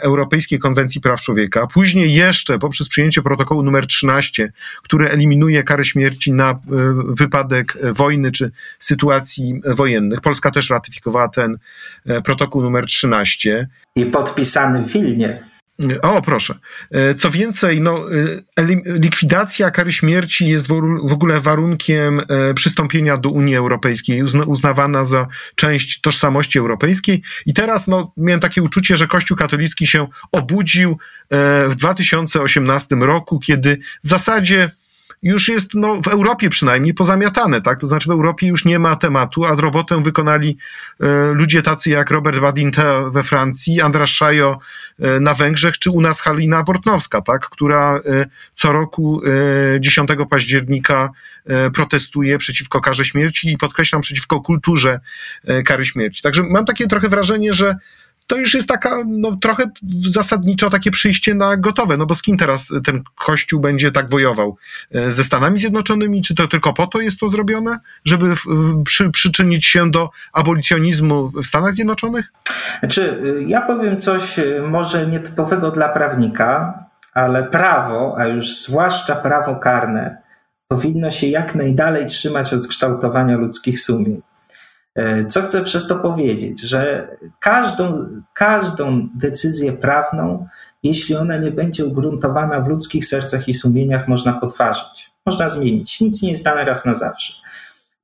Europejskiej Konwencji Praw Człowieka, później jeszcze poprzez przyjęcie protokołu numer 13, który eliminuje karę śmierci na e, wypadek wojny czy sytuacji wojennych. Polska też ratyfikowała ten e, protokół numer 13. I podpisany w Wilnie. O, proszę. E, co więcej, no, e, likwidacja kary śmierci jest w ogóle warunkiem e, przystąpienia do Unii Europejskiej, uznawana za część tożsamości europejskiej. I teraz no, miałem takie uczucie, że Kościół katolicki się obudził w 2018 roku, kiedy w zasadzie już jest no, w Europie przynajmniej pozamiatane, tak? To znaczy w Europie już nie ma tematu, a robotę wykonali e, ludzie tacy jak Robert Badinter we Francji, Andras Szajo e, na Węgrzech, czy u nas Halina Bortnowska, tak? Która e, co roku e, 10 października protestuje przeciwko karze śmierci i podkreślam przeciwko kulturze kary śmierci. Także mam takie trochę wrażenie, że to już jest taka, no trochę zasadniczo takie przyjście na gotowe, no bo z kim teraz ten Kościół będzie tak wojował? E, ze Stanami Zjednoczonymi? Czy to tylko po to jest to zrobione? Żeby w, w, przy, przyczynić się do abolicjonizmu w Stanach Zjednoczonych? Znaczy, y, ja powiem coś y, może nietypowego dla prawnika, ale prawo, a już zwłaszcza prawo karne, powinno się jak najdalej trzymać od kształtowania ludzkich sumień. E, co chcę przez to powiedzieć? Że każdą, każdą decyzję prawną, jeśli ona nie będzie ugruntowana w ludzkich sercach i sumieniach, można podważyć, można zmienić. Nic nie jest dane raz na zawsze.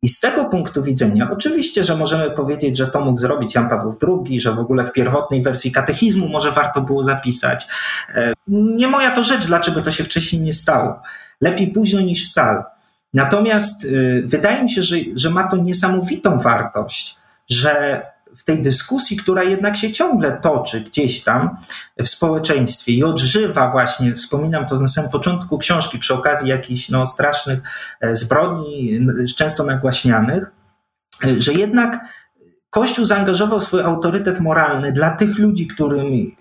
I z tego punktu widzenia, oczywiście, że możemy powiedzieć, że to mógł zrobić Jan Paweł II, że w ogóle w pierwotnej wersji katechizmu może warto było zapisać. E, nie moja to rzecz, dlaczego to się wcześniej nie stało. Lepiej późno niż wcale. Natomiast y, wydaje mi się, że, że ma to niesamowitą wartość, że w tej dyskusji, która jednak się ciągle toczy gdzieś tam w społeczeństwie i odżywa właśnie, wspominam to na samym początku książki przy okazji jakichś no, strasznych e, zbrodni, często nagłaśnianych, e, że jednak Kościół zaangażował swój autorytet moralny dla tych ludzi, którym,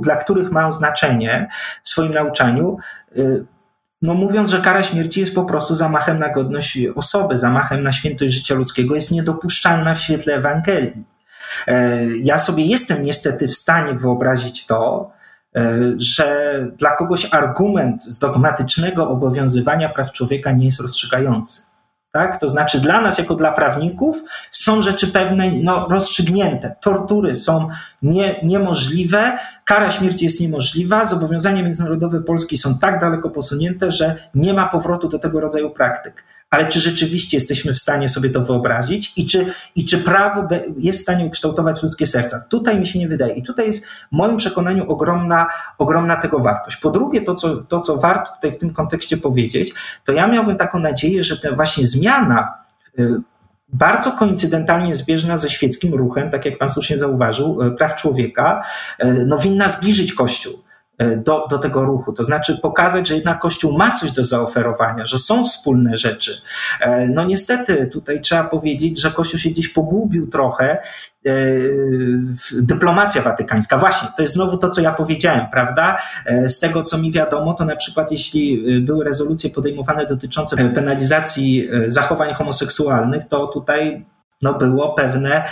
dla których ma znaczenie w swoim nauczaniu, e, no mówiąc, że kara śmierci jest po prostu zamachem na godność osoby, zamachem na świętość życia ludzkiego, jest niedopuszczalna w świetle Ewangelii. E, ja sobie jestem niestety w stanie wyobrazić to, e, że dla kogoś argument z dogmatycznego obowiązywania praw człowieka nie jest rozstrzygający. Tak? To znaczy, dla nas, jako dla prawników, są rzeczy pewne no, rozstrzygnięte. Tortury są nie, niemożliwe, kara śmierci jest niemożliwa, zobowiązania międzynarodowe Polski są tak daleko posunięte, że nie ma powrotu do tego rodzaju praktyk ale czy rzeczywiście jesteśmy w stanie sobie to wyobrazić i czy, i czy prawo jest w stanie ukształtować ludzkie serca? Tutaj mi się nie wydaje. I tutaj jest w moim przekonaniu ogromna, ogromna tego wartość. Po drugie, to co, to, co warto tutaj w tym kontekście powiedzieć, to ja miałbym taką nadzieję, że ta właśnie zmiana y, bardzo koincydentalnie zbieżna ze świeckim ruchem, tak jak pan słusznie zauważył, y, praw człowieka, y, no winna zbliżyć Kościół. E, do, do tego ruchu. To znaczy pokazać, że jednak Kościół ma coś do zaoferowania, że są wspólne rzeczy. E, no niestety tutaj trzeba powiedzieć, że Kościół się gdzieś pogubił trochę. E, dyplomacja watykańska, właśnie, to jest znowu to, co ja powiedziałem, prawda? Z tego, co mi wiadomo, to na przykład jeśli były rezolucje podejmowane dotyczące penalizacji zachowań homoseksualnych, to tutaj no, było pewne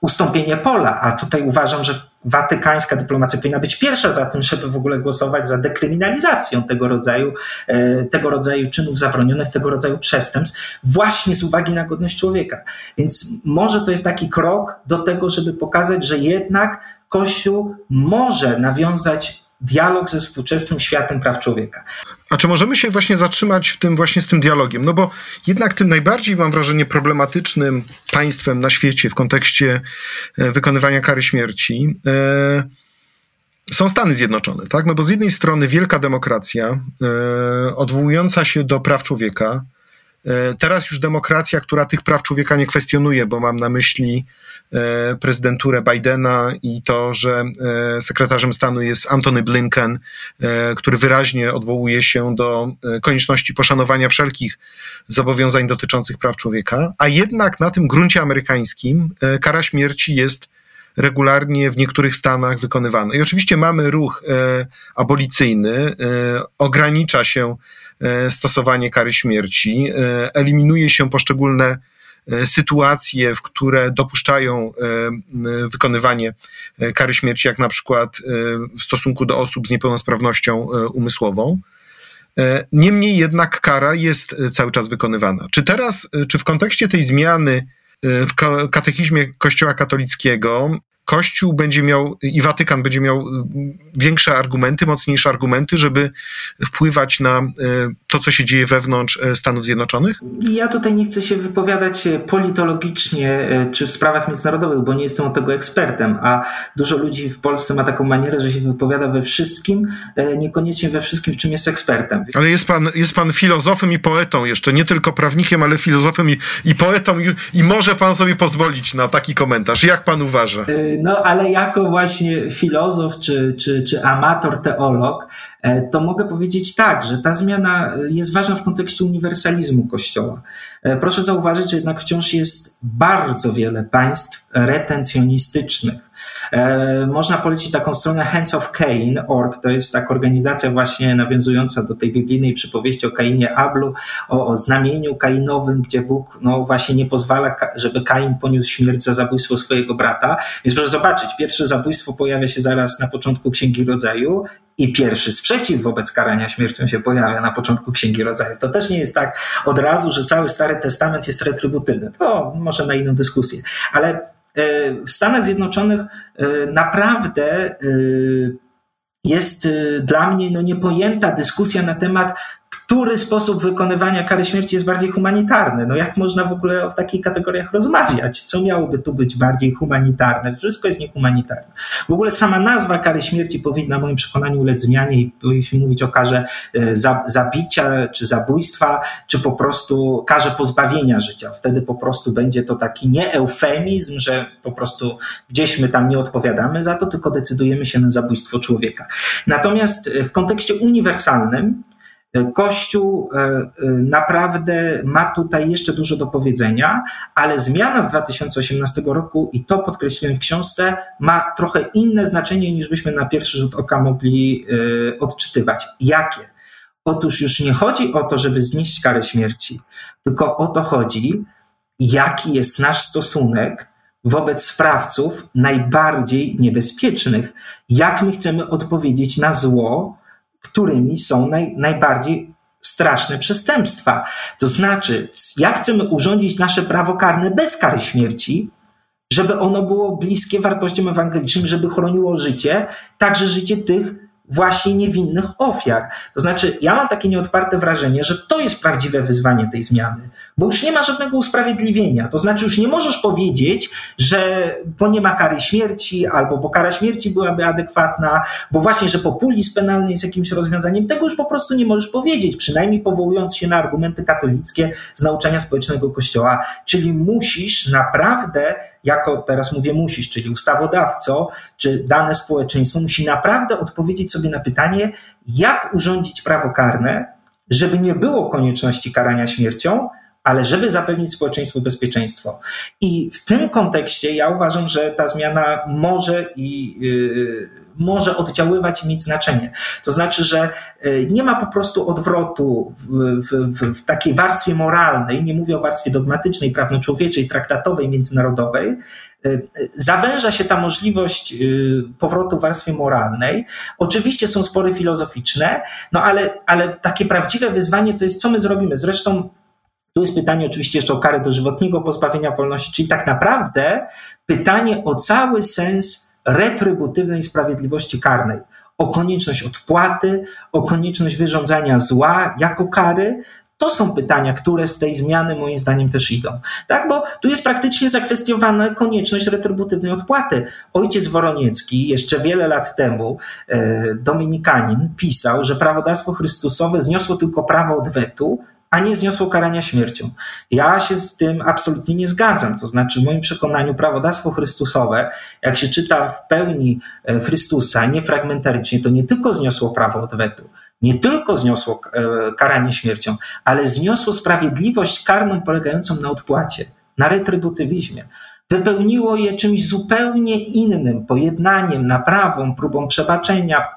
ustąpienie pola, a tutaj uważam, że watykańska dyplomacja powinna być pierwsza za tym, żeby w ogóle głosować za dekryminalizacją tego rodzaju, e, tego rodzaju czynów zabronionych, tego rodzaju przestępstw, właśnie z uwagi na godność człowieka. Więc może to jest taki krok do tego, żeby pokazać, że jednak Kościół może nawiązać dialog ze współczesnym światem praw człowieka. A czy możemy się właśnie zatrzymać w tym właśnie z tym dialogiem? No bo jednak tym najbardziej, mam wrażenie, problematycznym państwem na świecie w kontekście e, wykonywania kary śmierci e, są Stany Zjednoczone, tak? No bo z jednej strony wielka demokracja, e, odwołująca się do praw człowieka, teraz już demokracja, która tych praw człowieka nie kwestionuje, bo mam na myśli prezydenturę Bidena i to, że e, sekretarzem stanu jest Antony Blinken, e, który wyraźnie odwołuje się do konieczności poszanowania wszelkich zobowiązań dotyczących praw człowieka, a jednak na tym gruncie amerykańskim kara śmierci jest regularnie w niektórych stanach wykonywana. I oczywiście mamy ruch abolicyjny, ogranicza się stosowanie kary śmierci, eliminuje się poszczególne E, sytuacje, w które dopuszczają e, wykonywanie e, kary śmierci, jak na przykład w stosunku do osób z niepełnosprawnością umysłową. Niemniej jednak kara jest cały czas wykonywana. Czy teraz, czy w kontekście tej zmiany w katechizmie Kościoła katolickiego Kościół będzie miał i Watykan będzie miał y, większe argumenty, mocniejsze argumenty, żeby wpływać na y, to, co się dzieje wewnątrz y, Stanów Zjednoczonych? Ja tutaj nie chcę się wypowiadać politologicznie czy w sprawach międzynarodowych, bo nie jestem od tego ekspertem, a dużo ludzi w Polsce ma taką manierę, że się wypowiada we wszystkim, niekoniecznie we wszystkim, w czym jest ekspertem. Ale jest pan, jest pan filozofem i poetą jeszcze, nie tylko prawnikiem, ale filozofem i, i poetą i, i może pan sobie pozwolić na taki komentarz. Jak pan uważa? No, ale jako właśnie filozof czy, czy, czy amator teolog, e, to mogę powiedzieć tak, że ta zmiana jest ważna w kontekście uniwersalizmu Kościoła. E, proszę zauważyć, że jednak wciąż jest bardzo wiele państw retencjonistycznych E, można polecić taką stronę handsofcain.org, to jest taka organizacja właśnie nawiązująca do tej biblijnej przypowieści o Kainie Ablu, o, o znamieniu kainowym, gdzie Bóg no, właśnie nie pozwala, żeby Kain poniósł śmierć za zabójstwo swojego brata. Więc proszę zobaczyć, pierwsze zabójstwo pojawia się zaraz na początku Księgi Rodzaju i pierwszy sprzeciw wobec karania śmiercią się pojawia na początku Księgi Rodzaju. To też nie jest tak od razu, że cały Stary Testament jest retrybutywny. To może na inną dyskusję. Ale E, w Stanach Zjednoczonych e, naprawdę e, jest dla mnie no, niepojęta dyskusja na temat który sposób wykonywania kary śmierci jest bardziej humanitarny. No jak można w ogóle w takich kategoriach rozmawiać? Co miałoby tu być bardziej humanitarne? Wszystko jest niehumanitarne. W ogóle sama nazwa kary śmierci powinna w moim przekonaniu ulec zmianie i powinniśmy mówić o karze e, zabicia, czy zabójstwa, czy po prostu karze pozbawienia życia. Wtedy po prostu będzie to taki nie eufemizm, że po prostu gdzieś my tam nie odpowiadamy za to, tylko decydujemy się na zabójstwo człowieka. Natomiast w kontekście uniwersalnym Kościół e, e, naprawdę ma tutaj jeszcze dużo do powiedzenia, ale zmiana z 2018 roku, i to podkreśliłem w książce, ma trochę inne znaczenie niż byśmy na pierwszy rzut oka mogli e, odczytywać. Jakie? Otóż już nie chodzi o to, żeby znieść karę śmierci, tylko o to chodzi, jaki jest nasz stosunek wobec sprawców najbardziej niebezpiecznych. Jak my chcemy odpowiedzieć na zło, którymi są naj, najbardziej straszne przestępstwa. To znaczy, jak chcemy urządzić nasze prawo karne bez kary śmierci, żeby ono było bliskie wartościom ewangelicznym, żeby chroniło życie, także życie tych właśnie niewinnych ofiar. To znaczy, ja mam takie nieodparte wrażenie, że to jest prawdziwe wyzwanie tej zmiany, bo już nie ma żadnego usprawiedliwienia. To znaczy, już nie możesz powiedzieć, że bo nie ma kary śmierci, albo bo kara śmierci byłaby adekwatna, bo właśnie, że populizm penalny jest jakimś rozwiązaniem. Tego już po prostu nie możesz powiedzieć, przynajmniej powołując się na argumenty katolickie z nauczania społecznego Kościoła. Czyli musisz naprawdę jako teraz mówię musisz, czyli ustawodawco, czy dane społeczeństwo musi naprawdę odpowiedzieć sobie na pytanie, jak urządzić prawo karne, żeby nie było konieczności karania śmiercią, ale żeby zapewnić społeczeństwu bezpieczeństwo. I w tym kontekście ja uważam, że ta zmiana może i yy, może oddziaływać i mieć znaczenie. To znaczy, że yy, nie ma po prostu odwrotu w, w, w, takiej warstwie moralnej, nie mówię o warstwie dogmatycznej, prawno-człowieczej, traktatowej, międzynarodowej, yy, zawęża się ta możliwość powrotu w warstwie moralnej. Oczywiście są spory filozoficzne, no ale, ale takie prawdziwe wyzwanie to jest, co my zrobimy. Zresztą tu jest pytanie oczywiście jeszcze o karę dożywotniego pozbawienia wolności, czyli tak naprawdę pytanie o cały sens retrybutywnej sprawiedliwości karnej, o konieczność odpłaty, o konieczność wyrządzania zła jako kary. To są pytania, które z tej zmiany moim zdaniem też idą. Tak, bo tu jest praktycznie zakwestionowana konieczność retrybutywnej odpłaty. Ojciec Woroniecki jeszcze wiele lat temu, e, dominikanin, pisał, że prawodawstwo Chrystusowe zniosło tylko prawo odwetu, a nie zniosło karania śmiercią. Ja się z tym absolutnie nie zgadzam. To znaczy, w moim przekonaniu, prawodawstwo Chrystusowe, jak się czyta w pełni e, Chrystusa, nie fragmentarycznie, to nie tylko zniosło prawo odwetu, nie tylko zniosło e, karanie śmiercią, ale zniosło sprawiedliwość karną polegającą na odpłacie, na retrybutywizmie wypełniło je czymś zupełnie innym, pojednaniem, naprawą, próbą przebaczenia,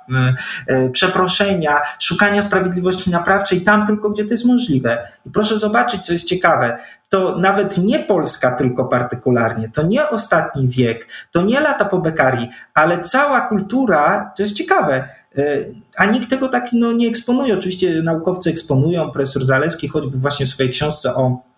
e, przeproszenia, szukania sprawiedliwości naprawczej tam tylko, gdzie to jest możliwe. I proszę zobaczyć, co jest ciekawe. To nawet nie Polska tylko partykularnie, to nie ostatni wiek, to nie lata po Bekarii, ale cała kultura, to jest ciekawe, e, a nikt tego tak no, nie eksponuje. Oczywiście naukowcy eksponują, profesor Zaleski choćby właśnie w swojej książce o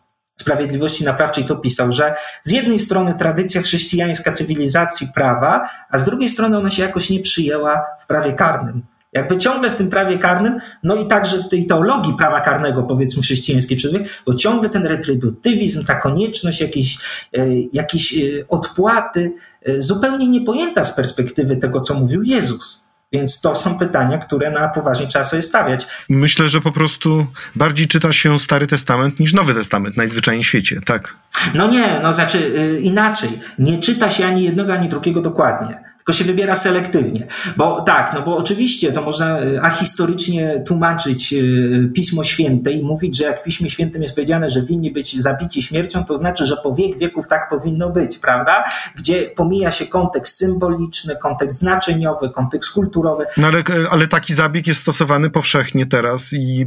Sprawiedliwości Naprawczej to pisał, że z jednej strony tradycja chrześcijańska cywilizacji prawa, a z drugiej strony ona się jakoś nie przyjęła w prawie karnym. Jakby ciągle w tym prawie karnym, no i także w tej teologii prawa karnego, powiedzmy chrześcijańskiej przez wiek, bo ciągle ten retrybutywizm, ta konieczność jakiejś, e, jakiejś e, odpłaty, e, zupełnie niepojęta z perspektywy tego, co mówił Jezus. Więc to są pytania, które na poważnie trzeba sobie stawiać. Myślę, że po prostu bardziej czyta się Stary Testament niż Nowy Testament najzwyczajniej w świecie, tak? No nie, no znaczy yy, inaczej. Nie czyta się ani jednego, ani drugiego dokładnie tylko się wybiera selektywnie. Bo tak, no bo oczywiście to można y, ahistorycznie tłumaczyć y, Pismo Święte i mówić, że jak w Piśmie Świętym jest powiedziane, że winni być zabici śmiercią, to znaczy, że po wiek wieków tak powinno być, prawda? Gdzie pomija się kontekst symboliczny, kontekst znaczeniowy, kontekst kulturowy. No ale, ale taki zabieg jest stosowany powszechnie teraz i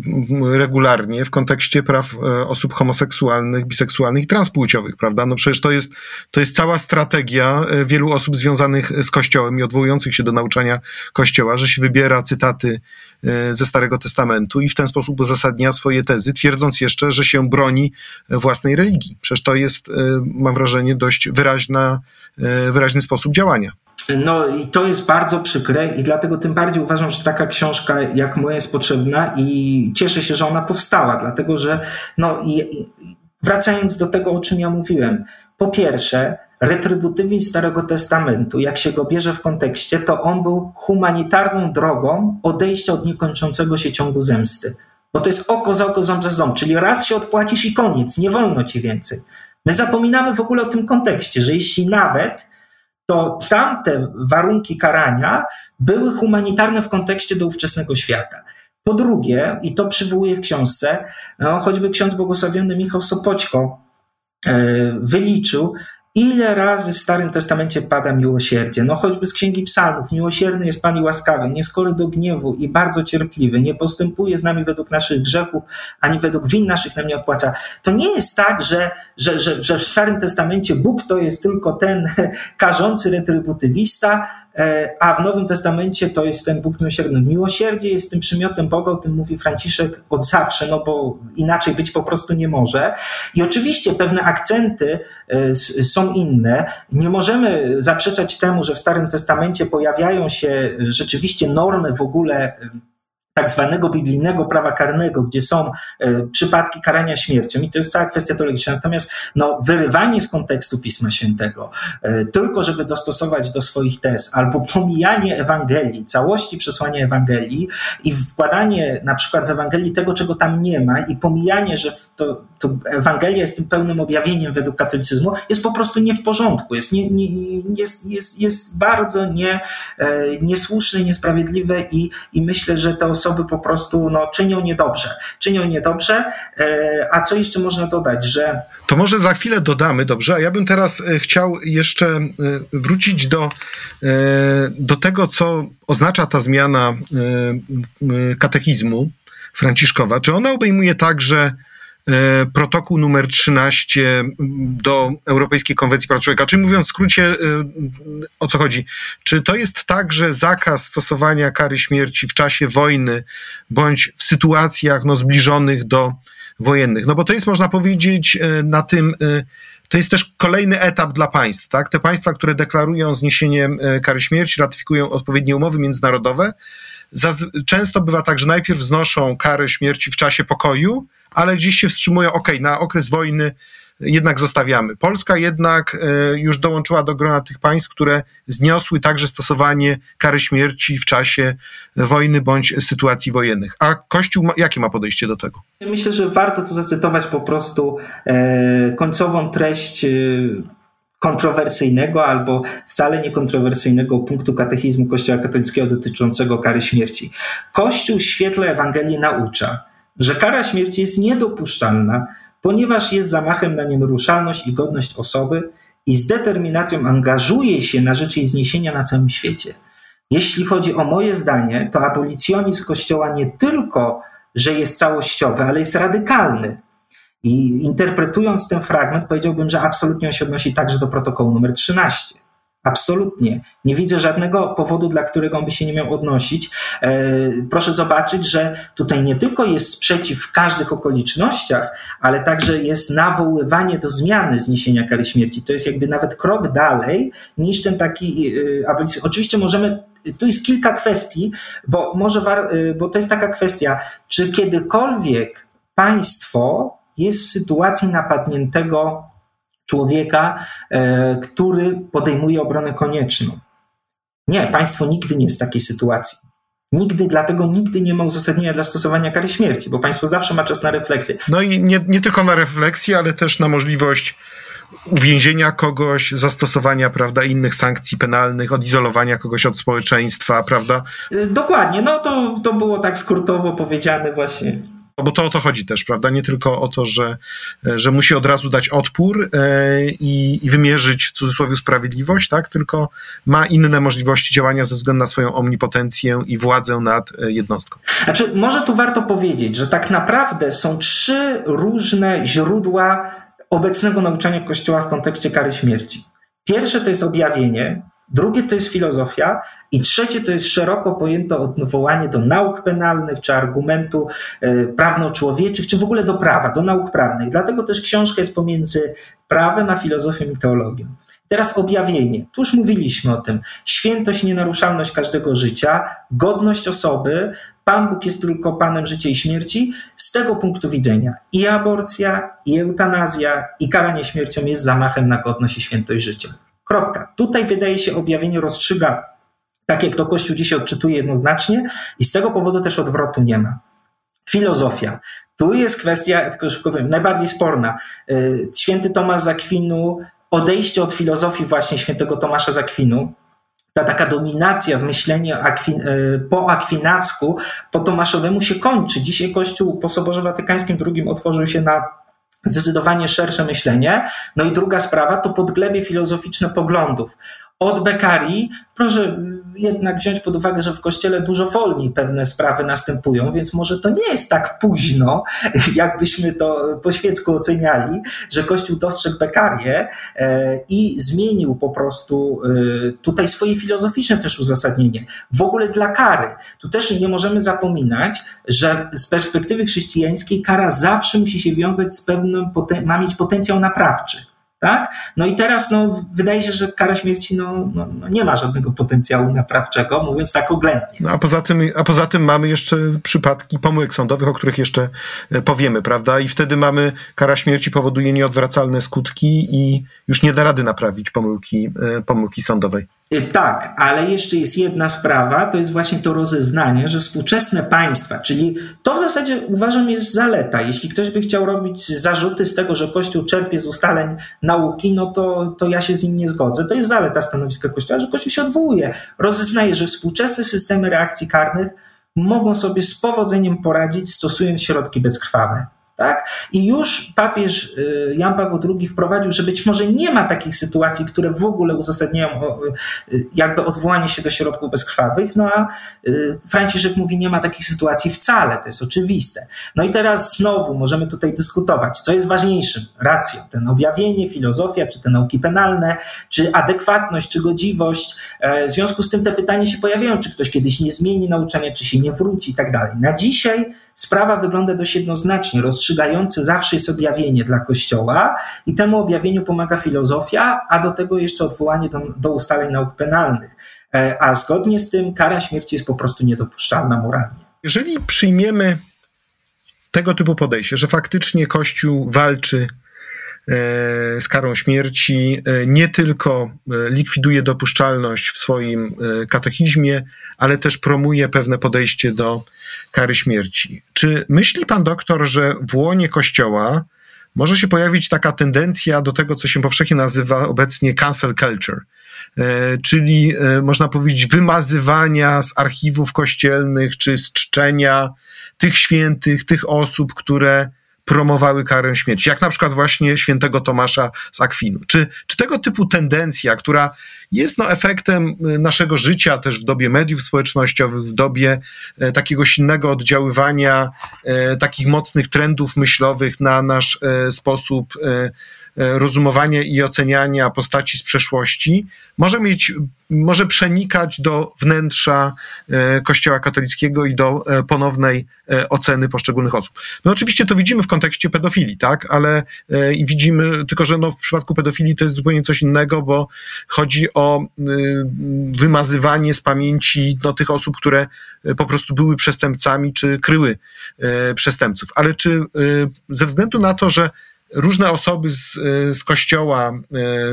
regularnie w kontekście praw e, osób homoseksualnych, biseksualnych i transpłciowych, prawda? No przecież to jest, to jest cała strategia e, wielu osób związanych z Kościołem Kościołem i odwołujących się do nauczania Kościoła, że się wybiera cytaty e, ze Starego Testamentu i w ten sposób uzasadnia swoje tezy, twierdząc jeszcze, że się broni własnej religii. Przecież to jest, e, mam wrażenie, dość wyraźna, e, wyraźny sposób działania. No i to jest bardzo przykre i dlatego tym bardziej uważam, że taka książka jak moja jest potrzebna i cieszę się, że ona powstała, dlatego że no i wracając do tego, o czym ja mówiłem, po pierwsze, retrybutywizm Starego Testamentu, jak się go bierze w kontekście, to on był humanitarną drogą odejścia od niekończącego się ciągu zemsty. Bo to jest oko za oko, ząb za ząb, czyli raz się odpłacisz i koniec, nie wolno ci więcej. My zapominamy w ogóle o tym kontekście, że jeśli nawet, to tamte warunki karania były humanitarne w kontekście do ówczesnego świata. Po drugie, i to przywołuję w książce, no, choćby ksiądz błogosławiony Michał Sopoćko wyliczył, Ile razy w Starym Testamencie pada miłosierdzie? No choćby z Księgi Psalmów. Miłosierny jest Pan i łaskawy, nieskory do gniewu i bardzo cierpliwy. Nie postępuje z nami według naszych grzechów, ani według win naszych nam nie odpłaca. To nie jest tak, że, że, że, że w Starym Testamencie Bóg to jest tylko ten (laughs) karzący retrybutywista, e, a w Nowym Testamencie to jest ten Bóg miłosierny. Miłosierdzie jest tym przymiotem Boga, o tym mówi Franciszek od zawsze, no bo inaczej być po prostu nie może. I oczywiście pewne akcenty e, są inne. Nie możemy zaprzeczać temu, że w Starym Testamencie pojawiają się rzeczywiście normy w ogóle tak zwanego biblijnego prawa karnego, gdzie są e, przypadki karania śmiercią i to jest cała kwestia teologiczna. Natomiast no, wyrywanie z kontekstu Pisma Świętego, e, tylko żeby dostosować do swoich tez, albo pomijanie Ewangelii, całości przesłania Ewangelii i wkładanie na przykład w Ewangelii tego, czego tam nie ma i pomijanie, że to, to Ewangelia jest tym pełnym objawieniem według katolicyzmu, jest po prostu nie w porządku, jest, nie, nie, jest, jest, jest bardzo nie, e, niesłuszne, niesprawiedliwe i, i myślę, że te osoby osoby po prostu no, czynią niedobrze. Czynią niedobrze. E, a co jeszcze można dodać, że. To może za chwilę dodamy, dobrze? A ja bym teraz e, chciał jeszcze e, wrócić do, do tego, co oznacza ta zmiana katechizmu Franciszkowa. Czy ona obejmuje także protokół numer 13 do Europejskiej Konwencji Praw Człowieka. Czyli mówiąc w skrócie, e, o co chodzi? Czy to jest także zakaz stosowania kary śmierci w czasie wojny bądź w sytuacjach no, zbliżonych do wojennych? No bo to jest, można powiedzieć, e, na tym to jest też kolejny etap dla państw. Tak? Te państwa, które deklarują zniesienie kary śmierci, ratyfikują odpowiednie umowy międzynarodowe. Często bywa tak, że najpierw znoszą karę śmierci w czasie pokoju, ale gdzieś się wstrzymują, ok, na okres wojny jednak zostawiamy. Polska jednak e, już dołączyła do grona tych państw, które zniosły także stosowanie kary śmierci w czasie wojny bądź sytuacji wojennych. A Kościół, jakie ma podejście do tego? Myślę, że warto tu zacytować po prostu e, końcową treść e, kontrowersyjnego albo wcale niekontrowersyjnego punktu katechizmu Kościoła katolickiego dotyczącego kary śmierci. Kościół w świetle Ewangelii naucza, że kara śmierci jest niedopuszczalna, ponieważ jest zamachem na nienaruszalność i godność osoby i z determinacją angażuje się na rzecz jej zniesienia na całym świecie. Jeśli chodzi o moje zdanie, to abolicjonizm Kościoła nie tylko, że jest całościowy, ale jest radykalny. I interpretując ten fragment, powiedziałbym, że absolutnie on się odnosi także do protokołu numer 13. Absolutnie. Nie widzę żadnego powodu, dla którego on by się nie miał odnosić. E, proszę zobaczyć, że tutaj nie tylko jest sprzeciw w każdych okolicznościach, ale także jest nawoływanie do zmiany zniesienia kary śmierci. To jest jakby nawet krok dalej niż ten taki e, abolicyjny. Oczywiście możemy tu jest kilka kwestii, bo może, e, bo to jest taka kwestia, czy kiedykolwiek państwo jest w sytuacji napadniętego człowieka, e, który podejmuje obronę konieczną. Nie, państwo nigdy nie jest w takiej sytuacji. Nigdy, dlatego nigdy nie ma uzasadnienia dla stosowania kary śmierci, bo państwo zawsze ma czas na refleksję. No i nie, nie tylko na refleksję, ale też na możliwość uwięzienia kogoś, zastosowania, prawda, innych sankcji penalnych, odizolowania kogoś od społeczeństwa, prawda? E, dokładnie, no to, to było tak skrótowo powiedziane właśnie. No bo to o to chodzi też, prawda? Nie tylko o to, że, że musi od razu dać odpór e, i, i wymierzyć w cudzysłowie sprawiedliwość, tak? Tylko ma inne możliwości działania ze względu na swoją omnipotencję i władzę nad e, jednostką. Znaczy, może tu warto powiedzieć, że tak naprawdę są trzy różne źródła obecnego nauczania Kościoła w kontekście kary śmierci. Pierwsze to jest objawienie, drugie to jest filozofia, i trzecie to jest szeroko pojęte odwołanie do nauk penalnych, czy argumentu e, prawno-człowieczych, czy w ogóle do prawa, do nauk prawnych. Dlatego też książka jest pomiędzy prawem a filozofią i teologią. Teraz objawienie. Tu już mówiliśmy o tym. Świętość, nienaruszalność każdego życia, godność osoby. Pan Bóg jest tylko Panem życia i śmierci. Z tego punktu widzenia i aborcja, i eutanazja, i karanie śmiercią jest zamachem na godność i świętość życia. Kropka. Tutaj wydaje się objawienie rozstrzyga tak jak to Kościół dzisiaj odczytuje jednoznacznie i z tego powodu też odwrotu nie ma. Filozofia. Tu jest kwestia, tylko szybko powiem, najbardziej sporna. Y, święty Tomasz Zakwinu, odejście od filozofii właśnie świętego Tomasza Zakwinu, ta taka dominacja w myśleniu akwin, y, po akwinacku, po tomaszowemu się kończy. Dzisiaj Kościół po Soborze Watykańskim II otworzył się na zdecydowanie szersze myślenie. No i druga sprawa to podglebie filozoficzne poglądów. Od bekarii. Proszę jednak wziąć pod uwagę, że w kościele dużo wolniej pewne sprawy następują, więc może to nie jest tak późno, (laughs) jakbyśmy to po świecku oceniali, że kościół dostrzegł bekarię e, i zmienił po prostu e, tutaj swoje filozoficzne też uzasadnienie. W ogóle dla kary. Tu też nie możemy zapominać, że z perspektywy chrześcijańskiej kara zawsze musi się wiązać z pewnym, ma mieć potencjał naprawczy. Tak? No i teraz no, wydaje się, że kara śmierci no, no, no, nie ma żadnego potencjału naprawczego, mówiąc tak oględnie. No, a, poza tym, a poza tym mamy jeszcze przypadki pomyłek sądowych, o których jeszcze e, powiemy, prawda? I wtedy mamy kara śmierci powoduje nieodwracalne skutki i już nie da rady naprawić pomyłki, e, pomyłki sądowej. Y, tak, ale jeszcze jest jedna sprawa, to jest właśnie to rozeznanie, że współczesne państwa, czyli to w zasadzie uważam jest zaleta. Jeśli ktoś by chciał robić zarzuty z tego, że Kościół czerpie z ustaleń nauki, no to, to ja się z nim nie zgodzę. To jest zaleta stanowiska Kościoła, że Kościół się odwołuje, rozeznaje, że współczesne systemy reakcji karnych mogą sobie z powodzeniem poradzić, stosując środki bezkrwawe. Tak? I już papież y, Jan Paweł II wprowadził, że być może nie ma takich sytuacji, które w ogóle uzasadniają y, jakby odwołanie się do środków bezkrwawych, no a y, Franciszek mówi, nie ma takich sytuacji wcale, to jest oczywiste. No i teraz znowu możemy tutaj dyskutować, co jest ważniejszym, racją, ten objawienie, filozofia, czy te nauki penalne, czy adekwatność, czy godziwość. E, w związku z tym te pytania się pojawiają, czy ktoś kiedyś nie zmieni nauczania, czy się nie wróci i tak dalej. Na dzisiaj sprawa wygląda dość jednoznacznie. Rozstrzygające zawsze jest objawienie dla Kościoła i temu objawieniu pomaga filozofia, a do tego jeszcze odwołanie do, do ustaleń nauk penalnych. E, a zgodnie z tym kara śmierci jest po prostu niedopuszczalna moralnie. Jeżeli przyjmiemy tego typu podejście, że faktycznie Kościół walczy z karą śmierci e, nie tylko e, likwiduje dopuszczalność w swoim katechizmie, ale też promuje pewne podejście do kary śmierci. Czy myśli pan doktor, że w łonie Kościoła może się pojawić taka tendencja do tego, co się powszechnie nazywa obecnie cancel culture? czyli można powiedzieć wymazywania z archiwów kościelnych czy z czczenia tych świętych, tych osób, które promowały karę śmierci, jak na przykład właśnie świętego Tomasza z Akwinu. Czy, czy tego typu tendencja, która jest no, efektem y, naszego życia też w dobie mediów społecznościowych, w dobie e, takiego silnego oddziaływania e, takich mocnych trendów myślowych na nasz e, sposób e, E, rozumowania i oceniania postaci z przeszłości może mieć, może przenikać do wnętrza e, Kościoła katolickiego i do e, ponownej oceny poszczególnych osób. My oczywiście to widzimy w kontekście pedofilii, tak, ale widzimy, tylko że no, w przypadku pedofilii to jest zupełnie coś innego, bo chodzi o wymazywanie z pamięci no, tych osób, które po prostu były przestępcami czy kryły przestępców. Ale czy ze względu na to, że różne osoby z, e, z kościoła, e,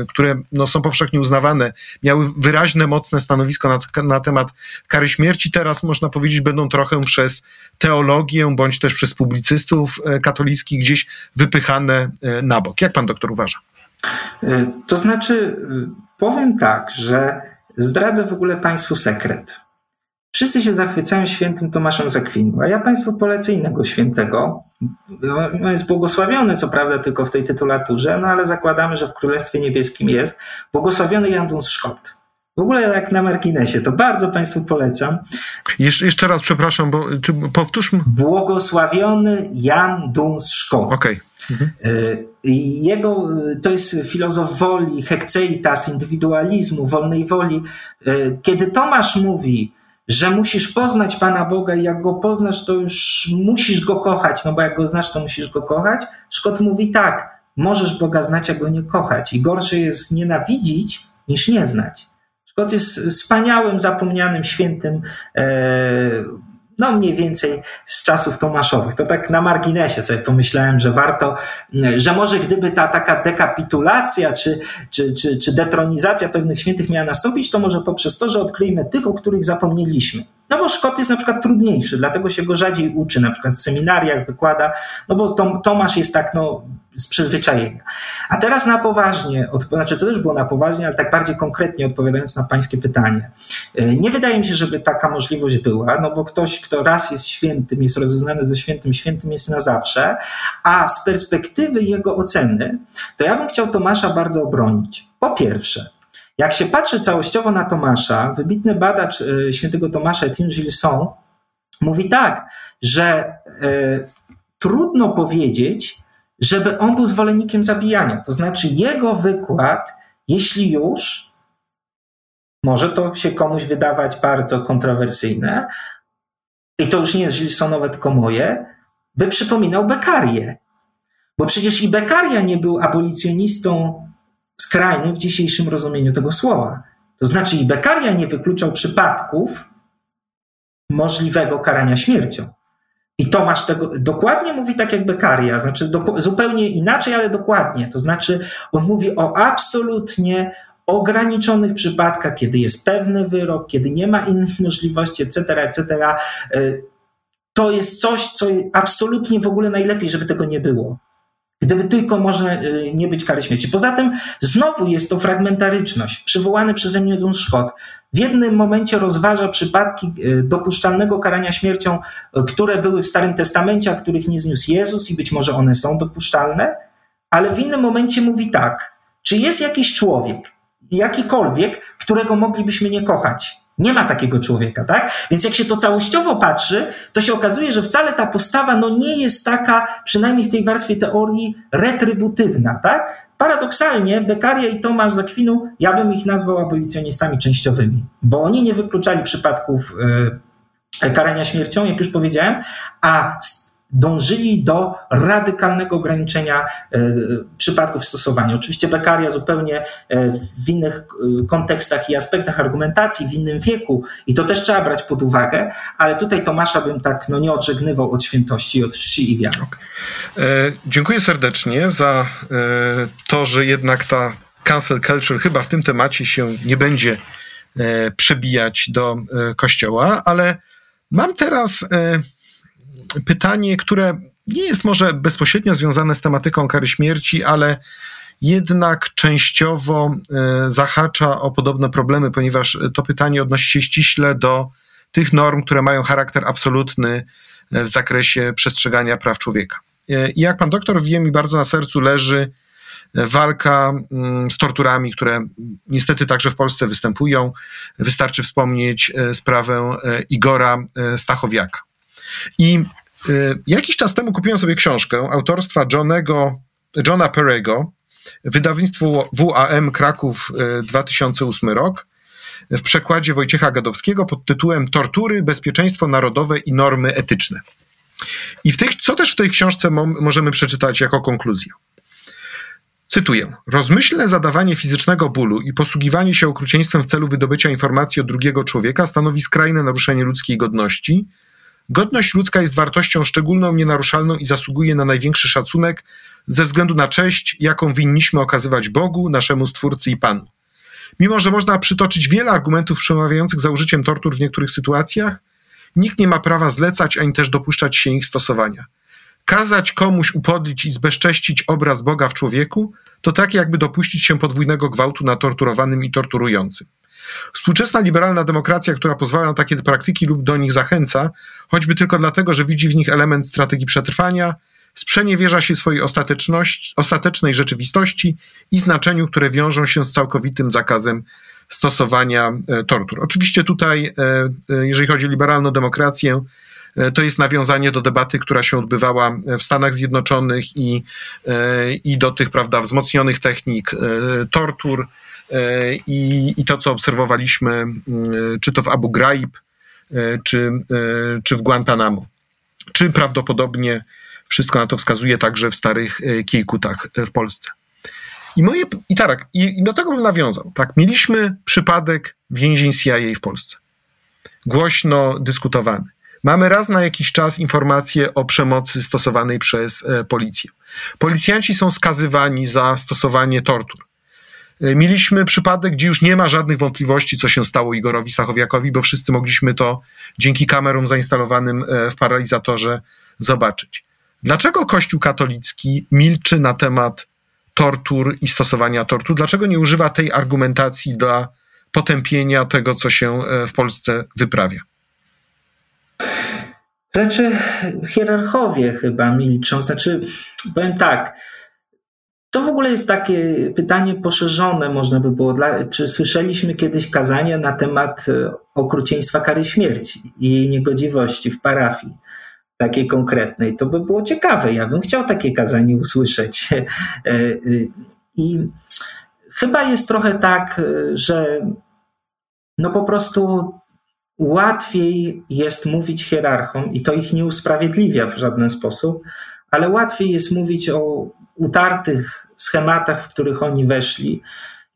które no, są powszechnie uznawane, miały wyraźne, mocne stanowisko na, na temat kary śmierci, teraz można powiedzieć, będą trochę przez teologię bądź też przez publicystów e, katolickich gdzieś wypychane na bok. Jak pan doktor uważa? To znaczy, powiem tak, że zdradzę w ogóle państwu sekret. Wszyscy się zachwycają świętym Tomaszem z Akwinu, a ja Państwu polecę innego świętego. On jest błogosławiony, co prawda, tylko w tej tytulaturze, no ale zakładamy, że w Królestwie Niebieskim jest. Błogosławiony Jan Duns Szkot. W ogóle jak na marginesie, to bardzo Państwu polecam. Jesz jeszcze raz, przepraszam, bo czy powtórzmy? Błogosławiony Jan Duns Szkot. Okej. Okay. Mhm. Jego, to jest filozof woli, hekceitas, indywidualizmu, wolnej woli. Y, kiedy Tomasz mówi, że musisz poznać Pana Boga i jak go poznasz, to już musisz go kochać, no bo jak go znasz, to musisz go kochać. Szkot mówi tak, możesz Boga znać, a go nie kochać. I gorsze jest nienawidzić niż nie znać. Szkot jest wspaniałym, zapomnianym, świętym, e, no mniej więcej z czasów Tomaszowych. To tak na marginesie sobie pomyślałem, że warto, że może gdyby ta taka dekapitulacja czy, czy, czy, czy detronizacja pewnych świętych miała nastąpić, to może poprzez to, że odkryjemy tych, o których zapomnieliśmy. No bo Szkot jest na przykład trudniejszy, dlatego się go rzadziej uczy, na przykład w seminariach wykłada, no bo Tomasz jest tak, no z przyzwyczajenia. A teraz na poważnie, znaczy to też było na poważnie, ale tak bardziej konkretnie odpowiadając na Pańskie pytanie. E, nie wydaje mi się, żeby taka możliwość była, no bo ktoś, kto raz jest świętym, jest rozeznany ze świętym, świętym jest na zawsze, a z perspektywy jego oceny, to ja bym chciał Tomasza bardzo obronić. Po pierwsze, Jak się patrzy całościowo na Tomasza, wybitny badacz y, świętego Tomasza, Etienne Gilson, mówi tak, że y, trudno powiedzieć, żeby on był zwolennikiem zabijania. To znaczy jego wykład, jeśli już, może to się komuś wydawać bardzo kontrowersyjne, i to już nie jest Gilsonowe, tylko moje, by przypominał Bekarię. Bo przecież i Bekaria nie był abolicjonistą skrajnym w dzisiejszym rozumieniu tego słowa. To znaczy i Bekaria nie wykluczał przypadków możliwego karania śmiercią. I Tomasz tego dokładnie mówi tak jak Bekaria, znaczy zupełnie inaczej, ale dokładnie. To znaczy on mówi o absolutnie ograniczonych przypadkach, kiedy jest pewny wyrok, kiedy nie ma innych możliwości, etc., etc., y, to jest coś, co absolutnie w ogóle najlepiej, żeby tego nie było. Gdyby tylko można y, nie być kary śmierci. Poza tym znowu jest to fragmentaryczność. Przywołany przeze mnie Dun Scott w jednym momencie rozważa przypadki y, dopuszczalnego karania śmiercią, które były w Starym Testamencie, a których nie zniósł Jezus i być może one są dopuszczalne, ale w innym momencie mówi tak, czy jest jakiś człowiek, jakikolwiek, którego moglibyśmy nie kochać. Nie ma takiego człowieka, tak? Więc jak się to całościowo patrzy, to się okazuje, że wcale ta postawa no nie jest taka, przynajmniej w tej warstwie teorii, retrybutywna, tak? Paradoksalnie Bekaria i Tomasz Zakwinu, ja bym ich nazwał abolicjonistami częściowymi, bo oni nie wykluczali przypadków y, karania śmiercią, jak już powiedziałem, a dążyli do radykalnego ograniczenia e, przypadków stosowania. Oczywiście Bekaria zupełnie e, w innych e, kontekstach i aspektach argumentacji, w innym wieku i to też trzeba brać pod uwagę, ale tutaj Tomasza bym tak no, nie odżegnywał od świętości, od czci i wiary. Dziękuję serdecznie za to, że jednak ta cancel culture chyba w tym temacie się nie będzie przebijać do kościoła, ale mam teraz pytanie, które nie jest może bezpośrednio związane z tematyką kary śmierci, ale jednak częściowo e, zahacza o podobne problemy, ponieważ to pytanie odnosi się ściśle do tych norm, które mają charakter absolutny e, w zakresie przestrzegania praw człowieka. E, I jak pan doktor wie, mi bardzo na sercu leży walka mm, z torturami, które niestety także w Polsce występują. Wystarczy wspomnieć sprawę Igora Stachowiaka. I y, jakiś czas temu kupiłem sobie książkę autorstwa Johnego, Johna Perego, wydawnictwo WAM Kraków 2008 y, rok, w przekładzie Wojciecha Gadowskiego pod tytułem Tortury, bezpieczeństwo narodowe i normy etyczne. I w co też w tej książce możemy przeczytać jako konkluzję? Cytuję. Rozmyślne zadawanie fizycznego bólu i posługiwanie się okrucieństwem w celu wydobycia informacji od drugiego człowieka stanowi skrajne naruszenie ludzkiej godności, Godność ludzka jest wartością szczególną, nienaruszalną i zasługuje na największy szacunek ze względu na cześć, jaką winniśmy okazywać Bogu, naszemu Stwórcy i Panu. Mimo, że można przytoczyć wiele argumentów przemawiających za użyciem tortur w niektórych sytuacjach, nikt nie ma prawa zlecać ani też dopuszczać się ich stosowania. Kazać komuś upodlić i zbezcześcić obraz Boga w człowieku, to tak jakby dopuścić się podwójnego gwałtu na torturowanym i torturującym. Współczesna liberalna demokracja, która pozwala na takie praktyki lub do nich zachęca, choćby tylko dlatego, że widzi w nich element strategii przetrwania, sprzeniewierza się swojej ostatecznej rzeczywistości i znaczeniu, które wiążą się z całkowitym zakazem stosowania e, tortur. Oczywiście tutaj, e, e, jeżeli chodzi o liberalną demokrację, to jest nawiązanie do debaty, która się odbywała w Stanach Zjednoczonych i, i do tych, prawda, wzmocnionych technik tortur, I, I to, co obserwowaliśmy, mm, czy to w Abu Ghraib, e, czy, e, czy w Guantanamo, czy prawdopodobnie wszystko na to wskazuje także w starych Kiejkutach w Polsce. I, moje, i tak, i, i do tego bym nawiązał. Tak, mieliśmy przypadek więzień CIA w Polsce. Głośno dyskutowany. Mamy raz na jakiś czas informacje o przemocy stosowanej przez policję. Policjanci są skazywani za stosowanie tortur. E, mieliśmy przypadek, gdzie już nie ma żadnych wątpliwości, co się stało Igorowi Stachowiakowi, bo wszyscy mogliśmy to dzięki kamerom zainstalowanym e, w paralizatorze zobaczyć. Dlaczego Kościół katolicki milczy na temat tortur i stosowania tortur? Dlaczego nie używa tej argumentacji dla potępienia tego, co się e, w Polsce wyprawia? Znaczy, hierarchowie chyba milczą. Znaczy, powiem tak to w ogóle jest takie pytanie poszerzone, można by było. Dla, czy słyszeliśmy kiedyś kazania na temat e, okrucieństwa kary śmierci i jej niegodziwości w parafii? Takiej konkretnej. To by było ciekawe. Ja bym chciał takie kazanie usłyszeć. (laughs) I chyba jest trochę tak, że no po prostu łatwiej jest mówić hierarchom, i to ich nie usprawiedliwia w żaden sposób, ale łatwiej jest mówić o utartych schematach, w których oni weszli.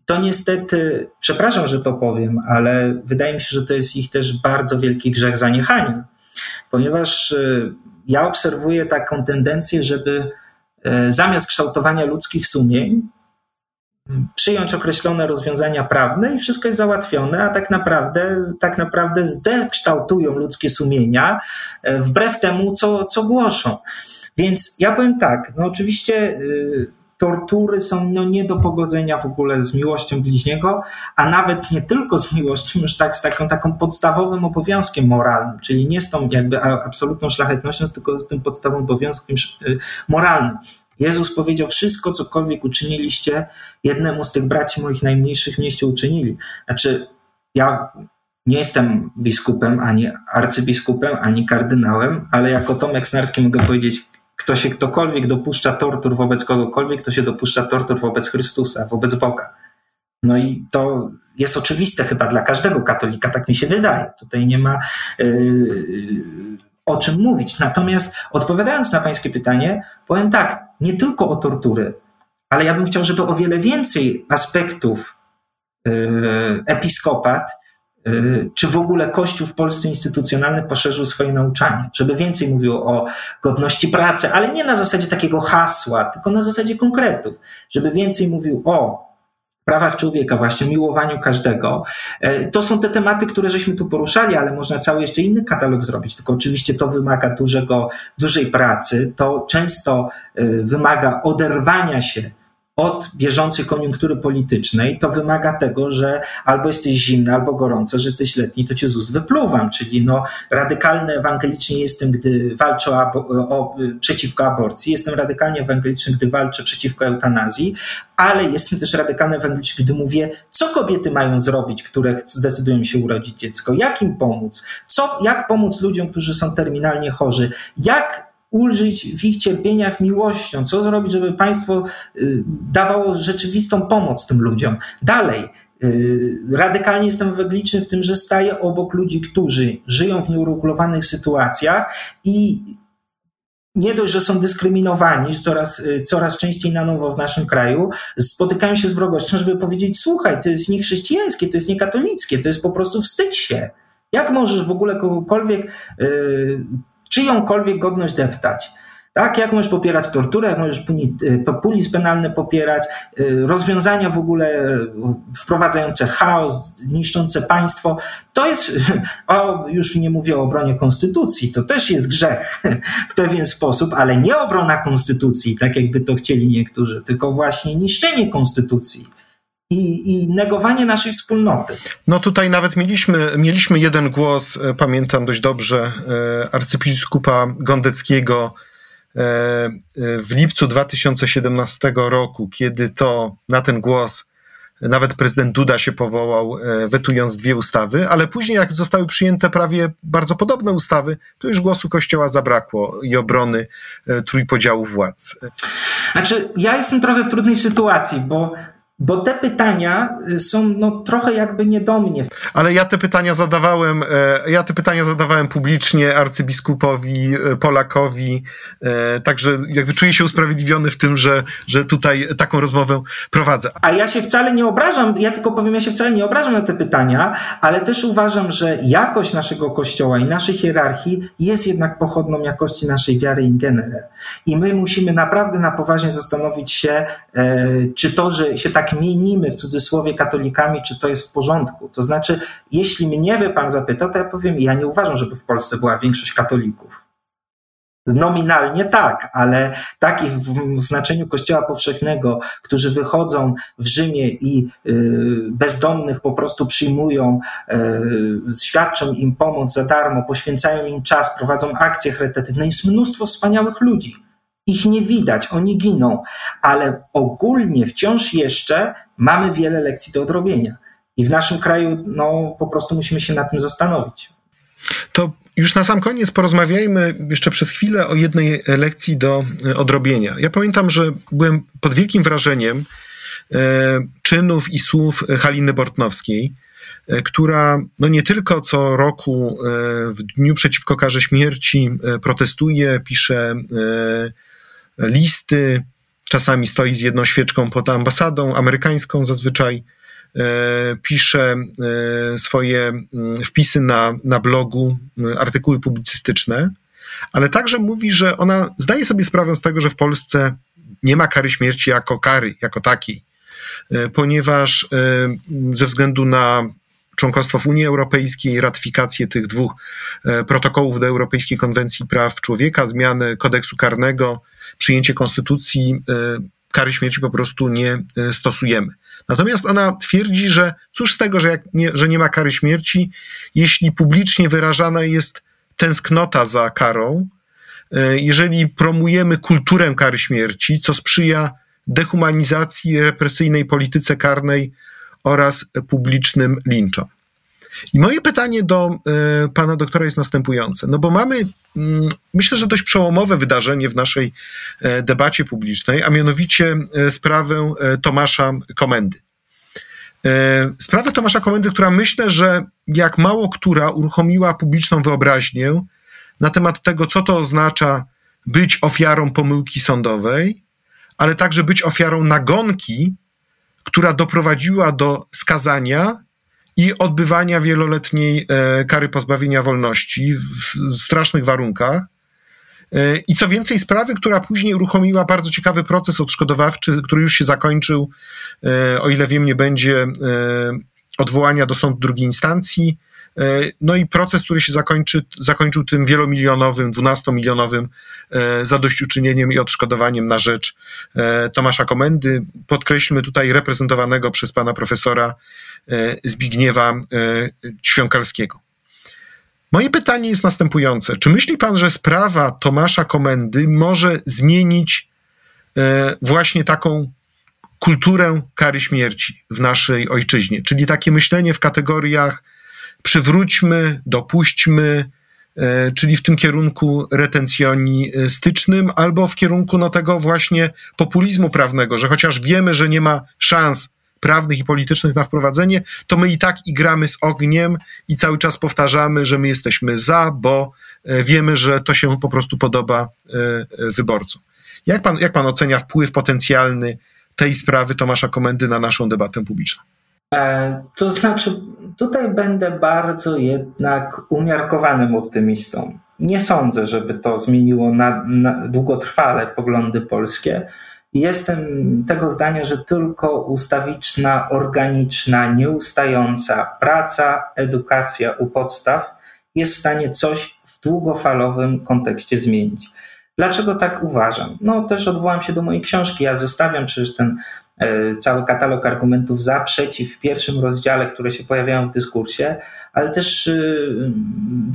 To niestety, przepraszam, że to powiem, ale wydaje mi się, że to jest ich też bardzo wielki grzech zaniechania, ponieważ e, ja obserwuję taką tendencję, żeby e, zamiast kształtowania ludzkich sumień, przyjąć określone rozwiązania prawne i wszystko jest załatwione, a tak naprawdę, tak naprawdę zdekształtują ludzkie sumienia e, wbrew temu, co, co głoszą. Więc ja powiem tak, no oczywiście y, tortury są no nie do pogodzenia w ogóle z miłością bliźniego, a nawet nie tylko z miłością, już tak z taką, taką podstawowym obowiązkiem moralnym, czyli nie z tą jakby absolutną szlachetnością, tylko z tym podstawowym obowiązkiem y, moralnym. Jezus powiedział: Wszystko, cokolwiek uczyniliście, jednemu z tych braci moich najmniejszych mieście uczynili. Znaczy, ja nie jestem biskupem, ani arcybiskupem, ani kardynałem, ale jako Tomek Snarski mogę powiedzieć, kto się ktokolwiek dopuszcza tortur wobec kogokolwiek, to się dopuszcza tortur wobec Chrystusa, wobec Boga. No i to jest oczywiste chyba dla każdego katolika, tak mi się wydaje. Tutaj nie ma yy, o czym mówić. Natomiast odpowiadając na Pańskie pytanie, powiem tak, nie tylko o tortury, ale ja bym chciał, żeby o wiele więcej aspektów yy, episkopat czy w ogóle Kościół w Polsce instytucjonalny poszerzył swoje nauczanie, żeby więcej mówił o godności pracy, ale nie na zasadzie takiego hasła, tylko na zasadzie konkretów, żeby więcej mówił o prawach człowieka, właśnie miłowaniu każdego. Y, to są te tematy, które żeśmy tu poruszali, ale można cały jeszcze inny katalog zrobić. Tylko oczywiście to wymaga dużego, dużej pracy. To często y, wymaga oderwania się od bieżącej koniunktury politycznej, to wymaga tego, że albo jesteś zimny, albo gorąco, że jesteś letni, to cię z ust wypluwam. Czyli no, radykalny ewangelicznie jestem, gdy walczę o, o, przeciwko aborcji, jestem radykalnie ewangeliczny, gdy walczę przeciwko eutanazji, ale jestem też radykalny ewangeliczny, gdy mówię, co kobiety mają zrobić, które zdecydują się urodzić dziecko, jak im pomóc, co, jak pomóc ludziom, którzy są terminalnie chorzy, jak ulżyć w ich cierpieniach miłością, co zrobić, żeby państwo y, dawało rzeczywistą pomoc tym ludziom. Dalej, y, radykalnie jestem ewangeliczny w tym, że staję obok ludzi, którzy żyją w nieuregulowanych sytuacjach i nie dość, że są dyskryminowani coraz, y, coraz częściej na nowo w naszym kraju, spotykają się z wrogością, żeby powiedzieć: Słuchaj, to jest niechrześcijańskie, to jest niekatolickie, to jest po prostu wstydź się. Jak możesz w ogóle kogokolwiek czyjąkolwiek godność deptać. Tak, jak możesz popierać torturę, jak możesz y, populizm penalny popierać, y, rozwiązania w ogóle y, wprowadzające chaos, niszczące państwo. To jest, (laughs) o, już nie mówię o obronie konstytucji, to też jest grzech (laughs) w pewien sposób, ale nie obrona konstytucji, tak jakby to chcieli niektórzy, tylko właśnie niszczenie konstytucji i, i, negowanie naszej wspólnoty. No tutaj nawet mieliśmy, mieliśmy jeden głos, e, pamiętam dość dobrze, e, arcybiskupa Gondeckiego e, w lipcu 2017 roku, kiedy to na ten głos nawet prezydent Duda się powołał, wetując dwie ustawy, ale później, jak zostały przyjęte prawie bardzo podobne ustawy, to już głosu Kościoła zabrakło i obrony trójpodziału władz. Znaczy, ja jestem trochę w trudnej sytuacji, bo bo te pytania y, są no, trochę jakby nie do mnie. Ale ja te pytania zadawałem, e, ja te pytania zadawałem publicznie arcybiskupowi e, Polakowi, e, także jakby czuję się usprawiedliwiony w tym, że, że tutaj taką rozmowę prowadzę. A ja się wcale nie obrażam, ja tylko powiem, ja się wcale nie obrażam na te pytania, ale też uważam, że jakość naszego kościoła i naszej hierarchii jest jednak pochodną jakości naszej wiary in genere. I my musimy naprawdę na poważnie zastanowić się, czy to, że się tak mienimy w cudzysłowie katolikami, czy to jest w porządku. To znaczy, jeśli mnie by pan zapytał, to ja powiem, ja nie uważam, żeby w Polsce była większość katolików. Nominalnie tak, ale takich w, znaczeniu Kościoła Powszechnego, którzy wychodzą w Rzymie i y, bezdomnych po prostu przyjmują, y, świadczą im pomoc za darmo, poświęcają im czas, prowadzą akcje charytatywne. Jest mnóstwo wspaniałych ludzi Ich nie widać, oni giną, ale ogólnie wciąż jeszcze mamy wiele lekcji do odrobienia. I w naszym kraju no, po prostu musimy się nad tym zastanowić. To już na sam koniec porozmawiajmy jeszcze przez chwilę o jednej lekcji do e, odrobienia. Ja pamiętam, że byłem pod wielkim wrażeniem e, czynów i słów Haliny Bortnowskiej, e, która no nie tylko co roku w dniu przeciwko karze śmierci protestuje, pisze listy, czasami stoi z jedną świeczką pod ambasadą amerykańską zazwyczaj, E, pisze e, swoje mm, wpisy na, na blogu, mm, artykuły publicystyczne, ale także mówi, że ona zdaje sobie sprawę z tego, że w Polsce nie ma kary śmierci jako kary, jako takiej, e, ponieważ ze względu na członkostwo w Unii Europejskiej, ratyfikację tych dwóch protokołów do Europejskiej Konwencji Praw Człowieka, zmianę kodeksu karnego, przyjęcie konstytucji, kary śmierci po prostu nie stosujemy. Natomiast ona twierdzi, że cóż z tego, że, nie, że nie ma kary śmierci, jeśli publicznie wyrażana jest tęsknota za karą, e, jeżeli promujemy kulturę kary śmierci, co sprzyja dehumanizacji, represyjnej polityce karnej oraz publicznym linczom. I moje pytanie do y, pana doktora jest następujące. No bo mamy, y, myślę, że dość przełomowe wydarzenie w naszej y, debacie publicznej, a mianowicie sprawę Tomasza Komendy. Sprawę Tomasza Komendy, która myślę, że jak mało która uruchomiła publiczną wyobraźnię na temat tego, co to oznacza być ofiarą pomyłki sądowej, ale także być ofiarą nagonki, która doprowadziła do skazania i odbywania wieloletniej e, kary pozbawienia wolności w strasznych warunkach. E, I co więcej, sprawy, która później uruchomiła bardzo ciekawy proces odszkodowawczy, który już się zakończył, e, o ile wiem, nie będzie odwołania do sądu drugiej instancji. No i proces, który się zakończy, zakończył tym wielomilionowym, dwunastomilionowym zadośćuczynieniem i odszkodowaniem na rzecz Tomasza Komendy. Podkreślmy tutaj reprezentowanego przez pana profesora E, Zbigniewa e, Świąkalskiego. Moje pytanie jest następujące. Czy myśli pan, że sprawa Tomasza Komendy może zmienić e, właśnie taką kulturę kary śmierci w naszej ojczyźnie? Czyli takie myślenie w kategoriach przywróćmy, dopuśćmy, czyli w tym kierunku retencjonistycznym, albo w kierunku no, tego właśnie populizmu prawnego, że chociaż wiemy, że nie ma szans prawnych i politycznych na wprowadzenie, to my i tak igramy z ogniem i cały czas powtarzamy, że my jesteśmy za, bo e, wiemy, że to się po prostu podoba e, e, wyborcom. Jak pan, jak pan ocenia wpływ potencjalny tej sprawy Tomasza Komendy na naszą debatę publiczną? To znaczy, tutaj będę bardzo jednak umiarkowanym optymistą. Nie sądzę, żeby to zmieniło na, na długotrwale poglądy polskie. Jestem tego zdania, że tylko ustawiczna, organiczna, nieustająca praca, edukacja u podstaw jest w stanie coś w długofalowym kontekście zmienić. Dlaczego tak uważam? No też odwołam się do mojej książki. Ja zostawiam przecież ten e, cały katalog argumentów za, przeciw w pierwszym rozdziale, które się pojawiają w dyskursie, ale też y,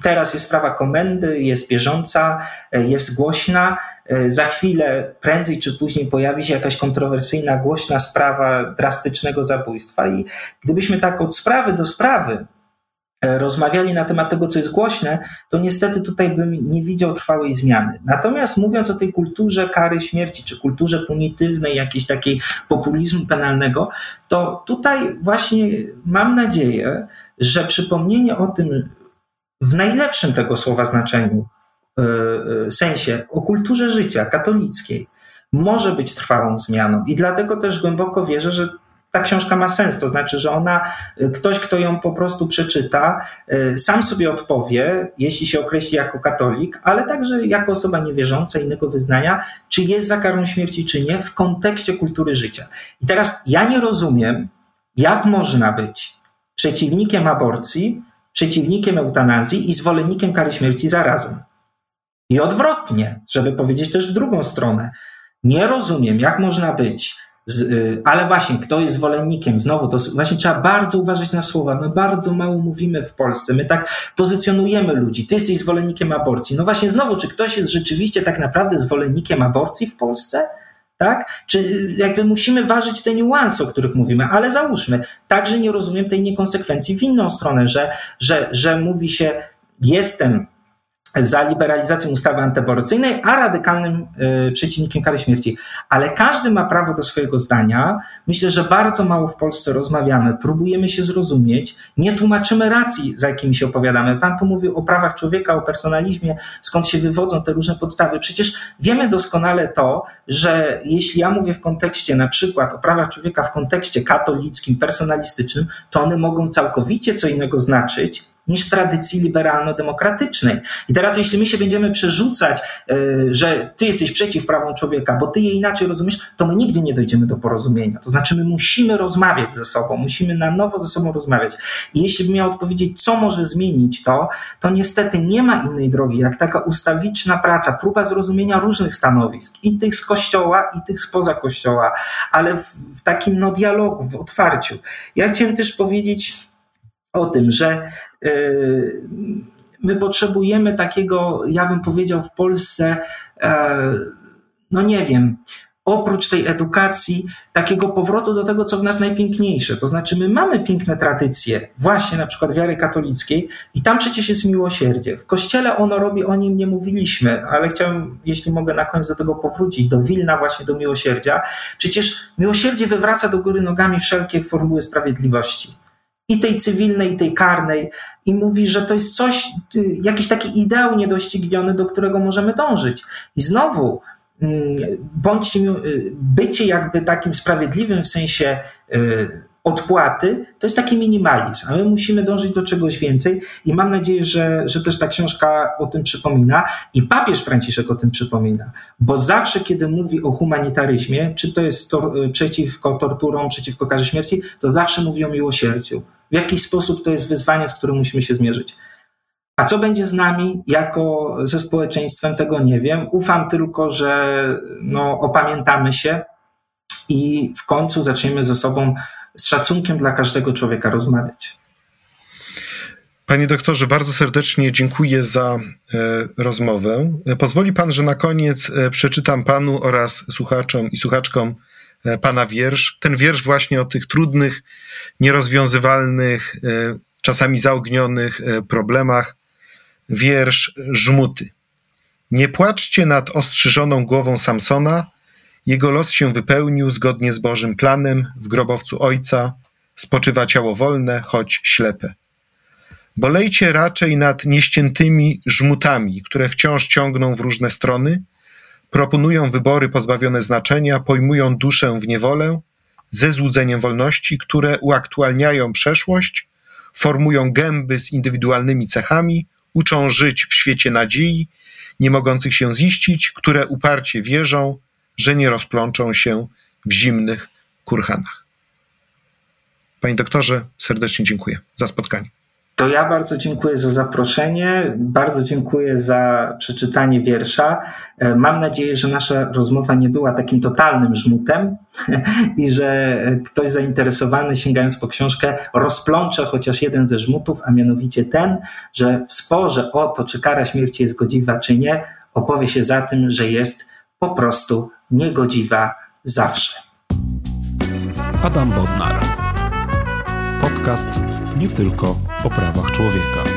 teraz jest sprawa komendy, jest bieżąca, e, jest głośna. E, za chwilę, prędzej czy później, pojawi się jakaś kontrowersyjna, głośna sprawa drastycznego zabójstwa. I gdybyśmy tak od sprawy do sprawy e, rozmawiali na temat tego, co jest głośne, to niestety tutaj bym nie widział trwałej zmiany. Natomiast mówiąc o tej kulturze kary śmierci, czy kulturze punitywnej, jakiejś takiej populizmu penalnego, to tutaj właśnie mam nadzieję, że przypomnienie o tym w najlepszym tego słowa znaczeniu e, e, sensie o kulturze życia katolickiej może być trwałą zmianą. I dlatego też głęboko wierzę, że ta książka ma sens. To znaczy, że ona, ktoś, kto ją po prostu przeczyta, e, sam sobie odpowie, jeśli się określi jako katolik, ale także jako osoba niewierząca, innego wyznania, czy jest za karą śmierci, czy nie, w kontekście kultury życia. I teraz ja nie rozumiem, jak można być przeciwnikiem aborcji, przeciwnikiem eutanazji i zwolennikiem kary śmierci zarazem. I odwrotnie, żeby powiedzieć też w drugą stronę. Nie rozumiem, jak można być Z, y, ale właśnie, kto jest zwolennikiem? Znowu, to właśnie trzeba bardzo uważać na słowa. My bardzo mało mówimy w Polsce. My tak pozycjonujemy ludzi. Ty jesteś zwolennikiem aborcji. No właśnie, znowu, czy ktoś jest rzeczywiście tak naprawdę zwolennikiem aborcji w Polsce? Tak? Czy jakby musimy ważyć te niuanse, o których mówimy, ale załóżmy, także nie rozumiem tej niekonsekwencji w inną stronę, że, że, że mówi się, jestem za liberalizacją ustawy antyaborcyjnej, a radykalnym y, przeciwnikiem kary śmierci. Ale każdy ma prawo do swojego zdania. Myślę, że bardzo mało w Polsce rozmawiamy, próbujemy się zrozumieć, nie tłumaczymy racji, za jakimi się opowiadamy. Pan tu mówił o prawach człowieka, o personalizmie, skąd się wywodzą te różne podstawy. Przecież wiemy doskonale to, że jeśli ja mówię w kontekście na przykład o prawach człowieka w kontekście katolickim, personalistycznym, to one mogą całkowicie co innego znaczyć niż tradycji liberalno-demokratycznej. I teraz, jeśli my się będziemy przerzucać, e, że ty jesteś przeciw prawom człowieka, bo ty je inaczej rozumiesz, to my nigdy nie dojdziemy do porozumienia. To znaczy, my musimy rozmawiać ze sobą, musimy na nowo ze sobą rozmawiać. I jeśli bym miał odpowiedzieć, co może zmienić to, to niestety nie ma innej drogi, jak taka ustawiczna praca, próba zrozumienia różnych stanowisk, i tych z kościoła, i tych spoza kościoła, ale w, w takim no, dialogu, w otwarciu. Ja chciałem też powiedzieć, o tym, że y, my potrzebujemy takiego, ja bym powiedział, w Polsce, e, no nie wiem, oprócz tej edukacji, takiego powrotu do tego, co w nas najpiękniejsze. To znaczy, my mamy piękne tradycje, właśnie na przykład wiary katolickiej, i tam przecież jest miłosierdzie. W kościele ono robi, o nim nie mówiliśmy, ale chciałem, jeśli mogę na koniec do tego powrócić, do Wilna, właśnie do miłosierdzia. Przecież miłosierdzie wywraca do góry nogami wszelkie formuły sprawiedliwości i tej cywilnej, i tej karnej, i mówi, że to jest coś, y, jakiś taki ideał niedościgniony, do którego możemy dążyć. I znowu, mm, bądźcie, y, bycie jakby takim sprawiedliwym w sensie y, odpłaty, to jest taki minimalizm, a my musimy dążyć do czegoś więcej i mam nadzieję, że, że też ta książka o tym przypomina i papież Franciszek o tym przypomina, bo zawsze, kiedy mówi o humanitaryzmie, czy to jest tor przeciwko torturom, przeciwko karze śmierci, to zawsze mówi o miłosierdziu. W jakiś sposób to jest wyzwanie, z którym musimy się zmierzyć. A co będzie z nami jako ze społeczeństwem, tego nie wiem. Ufam tylko, że no, opamiętamy się i w końcu zaczniemy ze sobą z szacunkiem dla każdego człowieka rozmawiać. Panie doktorze, bardzo serdecznie dziękuję za e, rozmowę. Pozwoli pan, że na koniec e, przeczytam panu oraz słuchaczom i słuchaczkom e, pana wiersz. Ten wiersz właśnie o tych trudnych nierozwiązywalnych, czasami zaognionych problemach wiersz Żmuty. Nie płaczcie nad ostrzyżoną głową Samsona, jego los się wypełnił zgodnie z Bożym planem, w grobowcu ojca spoczywa ciało wolne, choć ślepe. Bolejcie raczej nad nieściętymi żmutami, które wciąż ciągną w różne strony, proponują wybory pozbawione znaczenia, pojmują duszę w niewolę, ze złudzeniem wolności, które uaktualniają przeszłość, formują gęby z indywidualnymi cechami, uczą żyć w świecie nadziei, nie mogących się ziścić, które uparcie wierzą, że nie rozplączą się w zimnych kurhanach. Panie doktorze, serdecznie dziękuję za spotkanie. To ja bardzo dziękuję za zaproszenie, bardzo dziękuję za przeczytanie wiersza. E, mam nadzieję, że nasza rozmowa nie była takim totalnym żmutem (laughs) i że ktoś zainteresowany, sięgając po książkę, rozplącze chociaż jeden ze żmutów, a mianowicie ten, że w sporze o to, czy kara śmierci jest godziwa, czy nie, opowie się za tym, że jest po prostu niegodziwa zawsze. Adam Bodnar. Podcast nie tylko o prawach człowieka.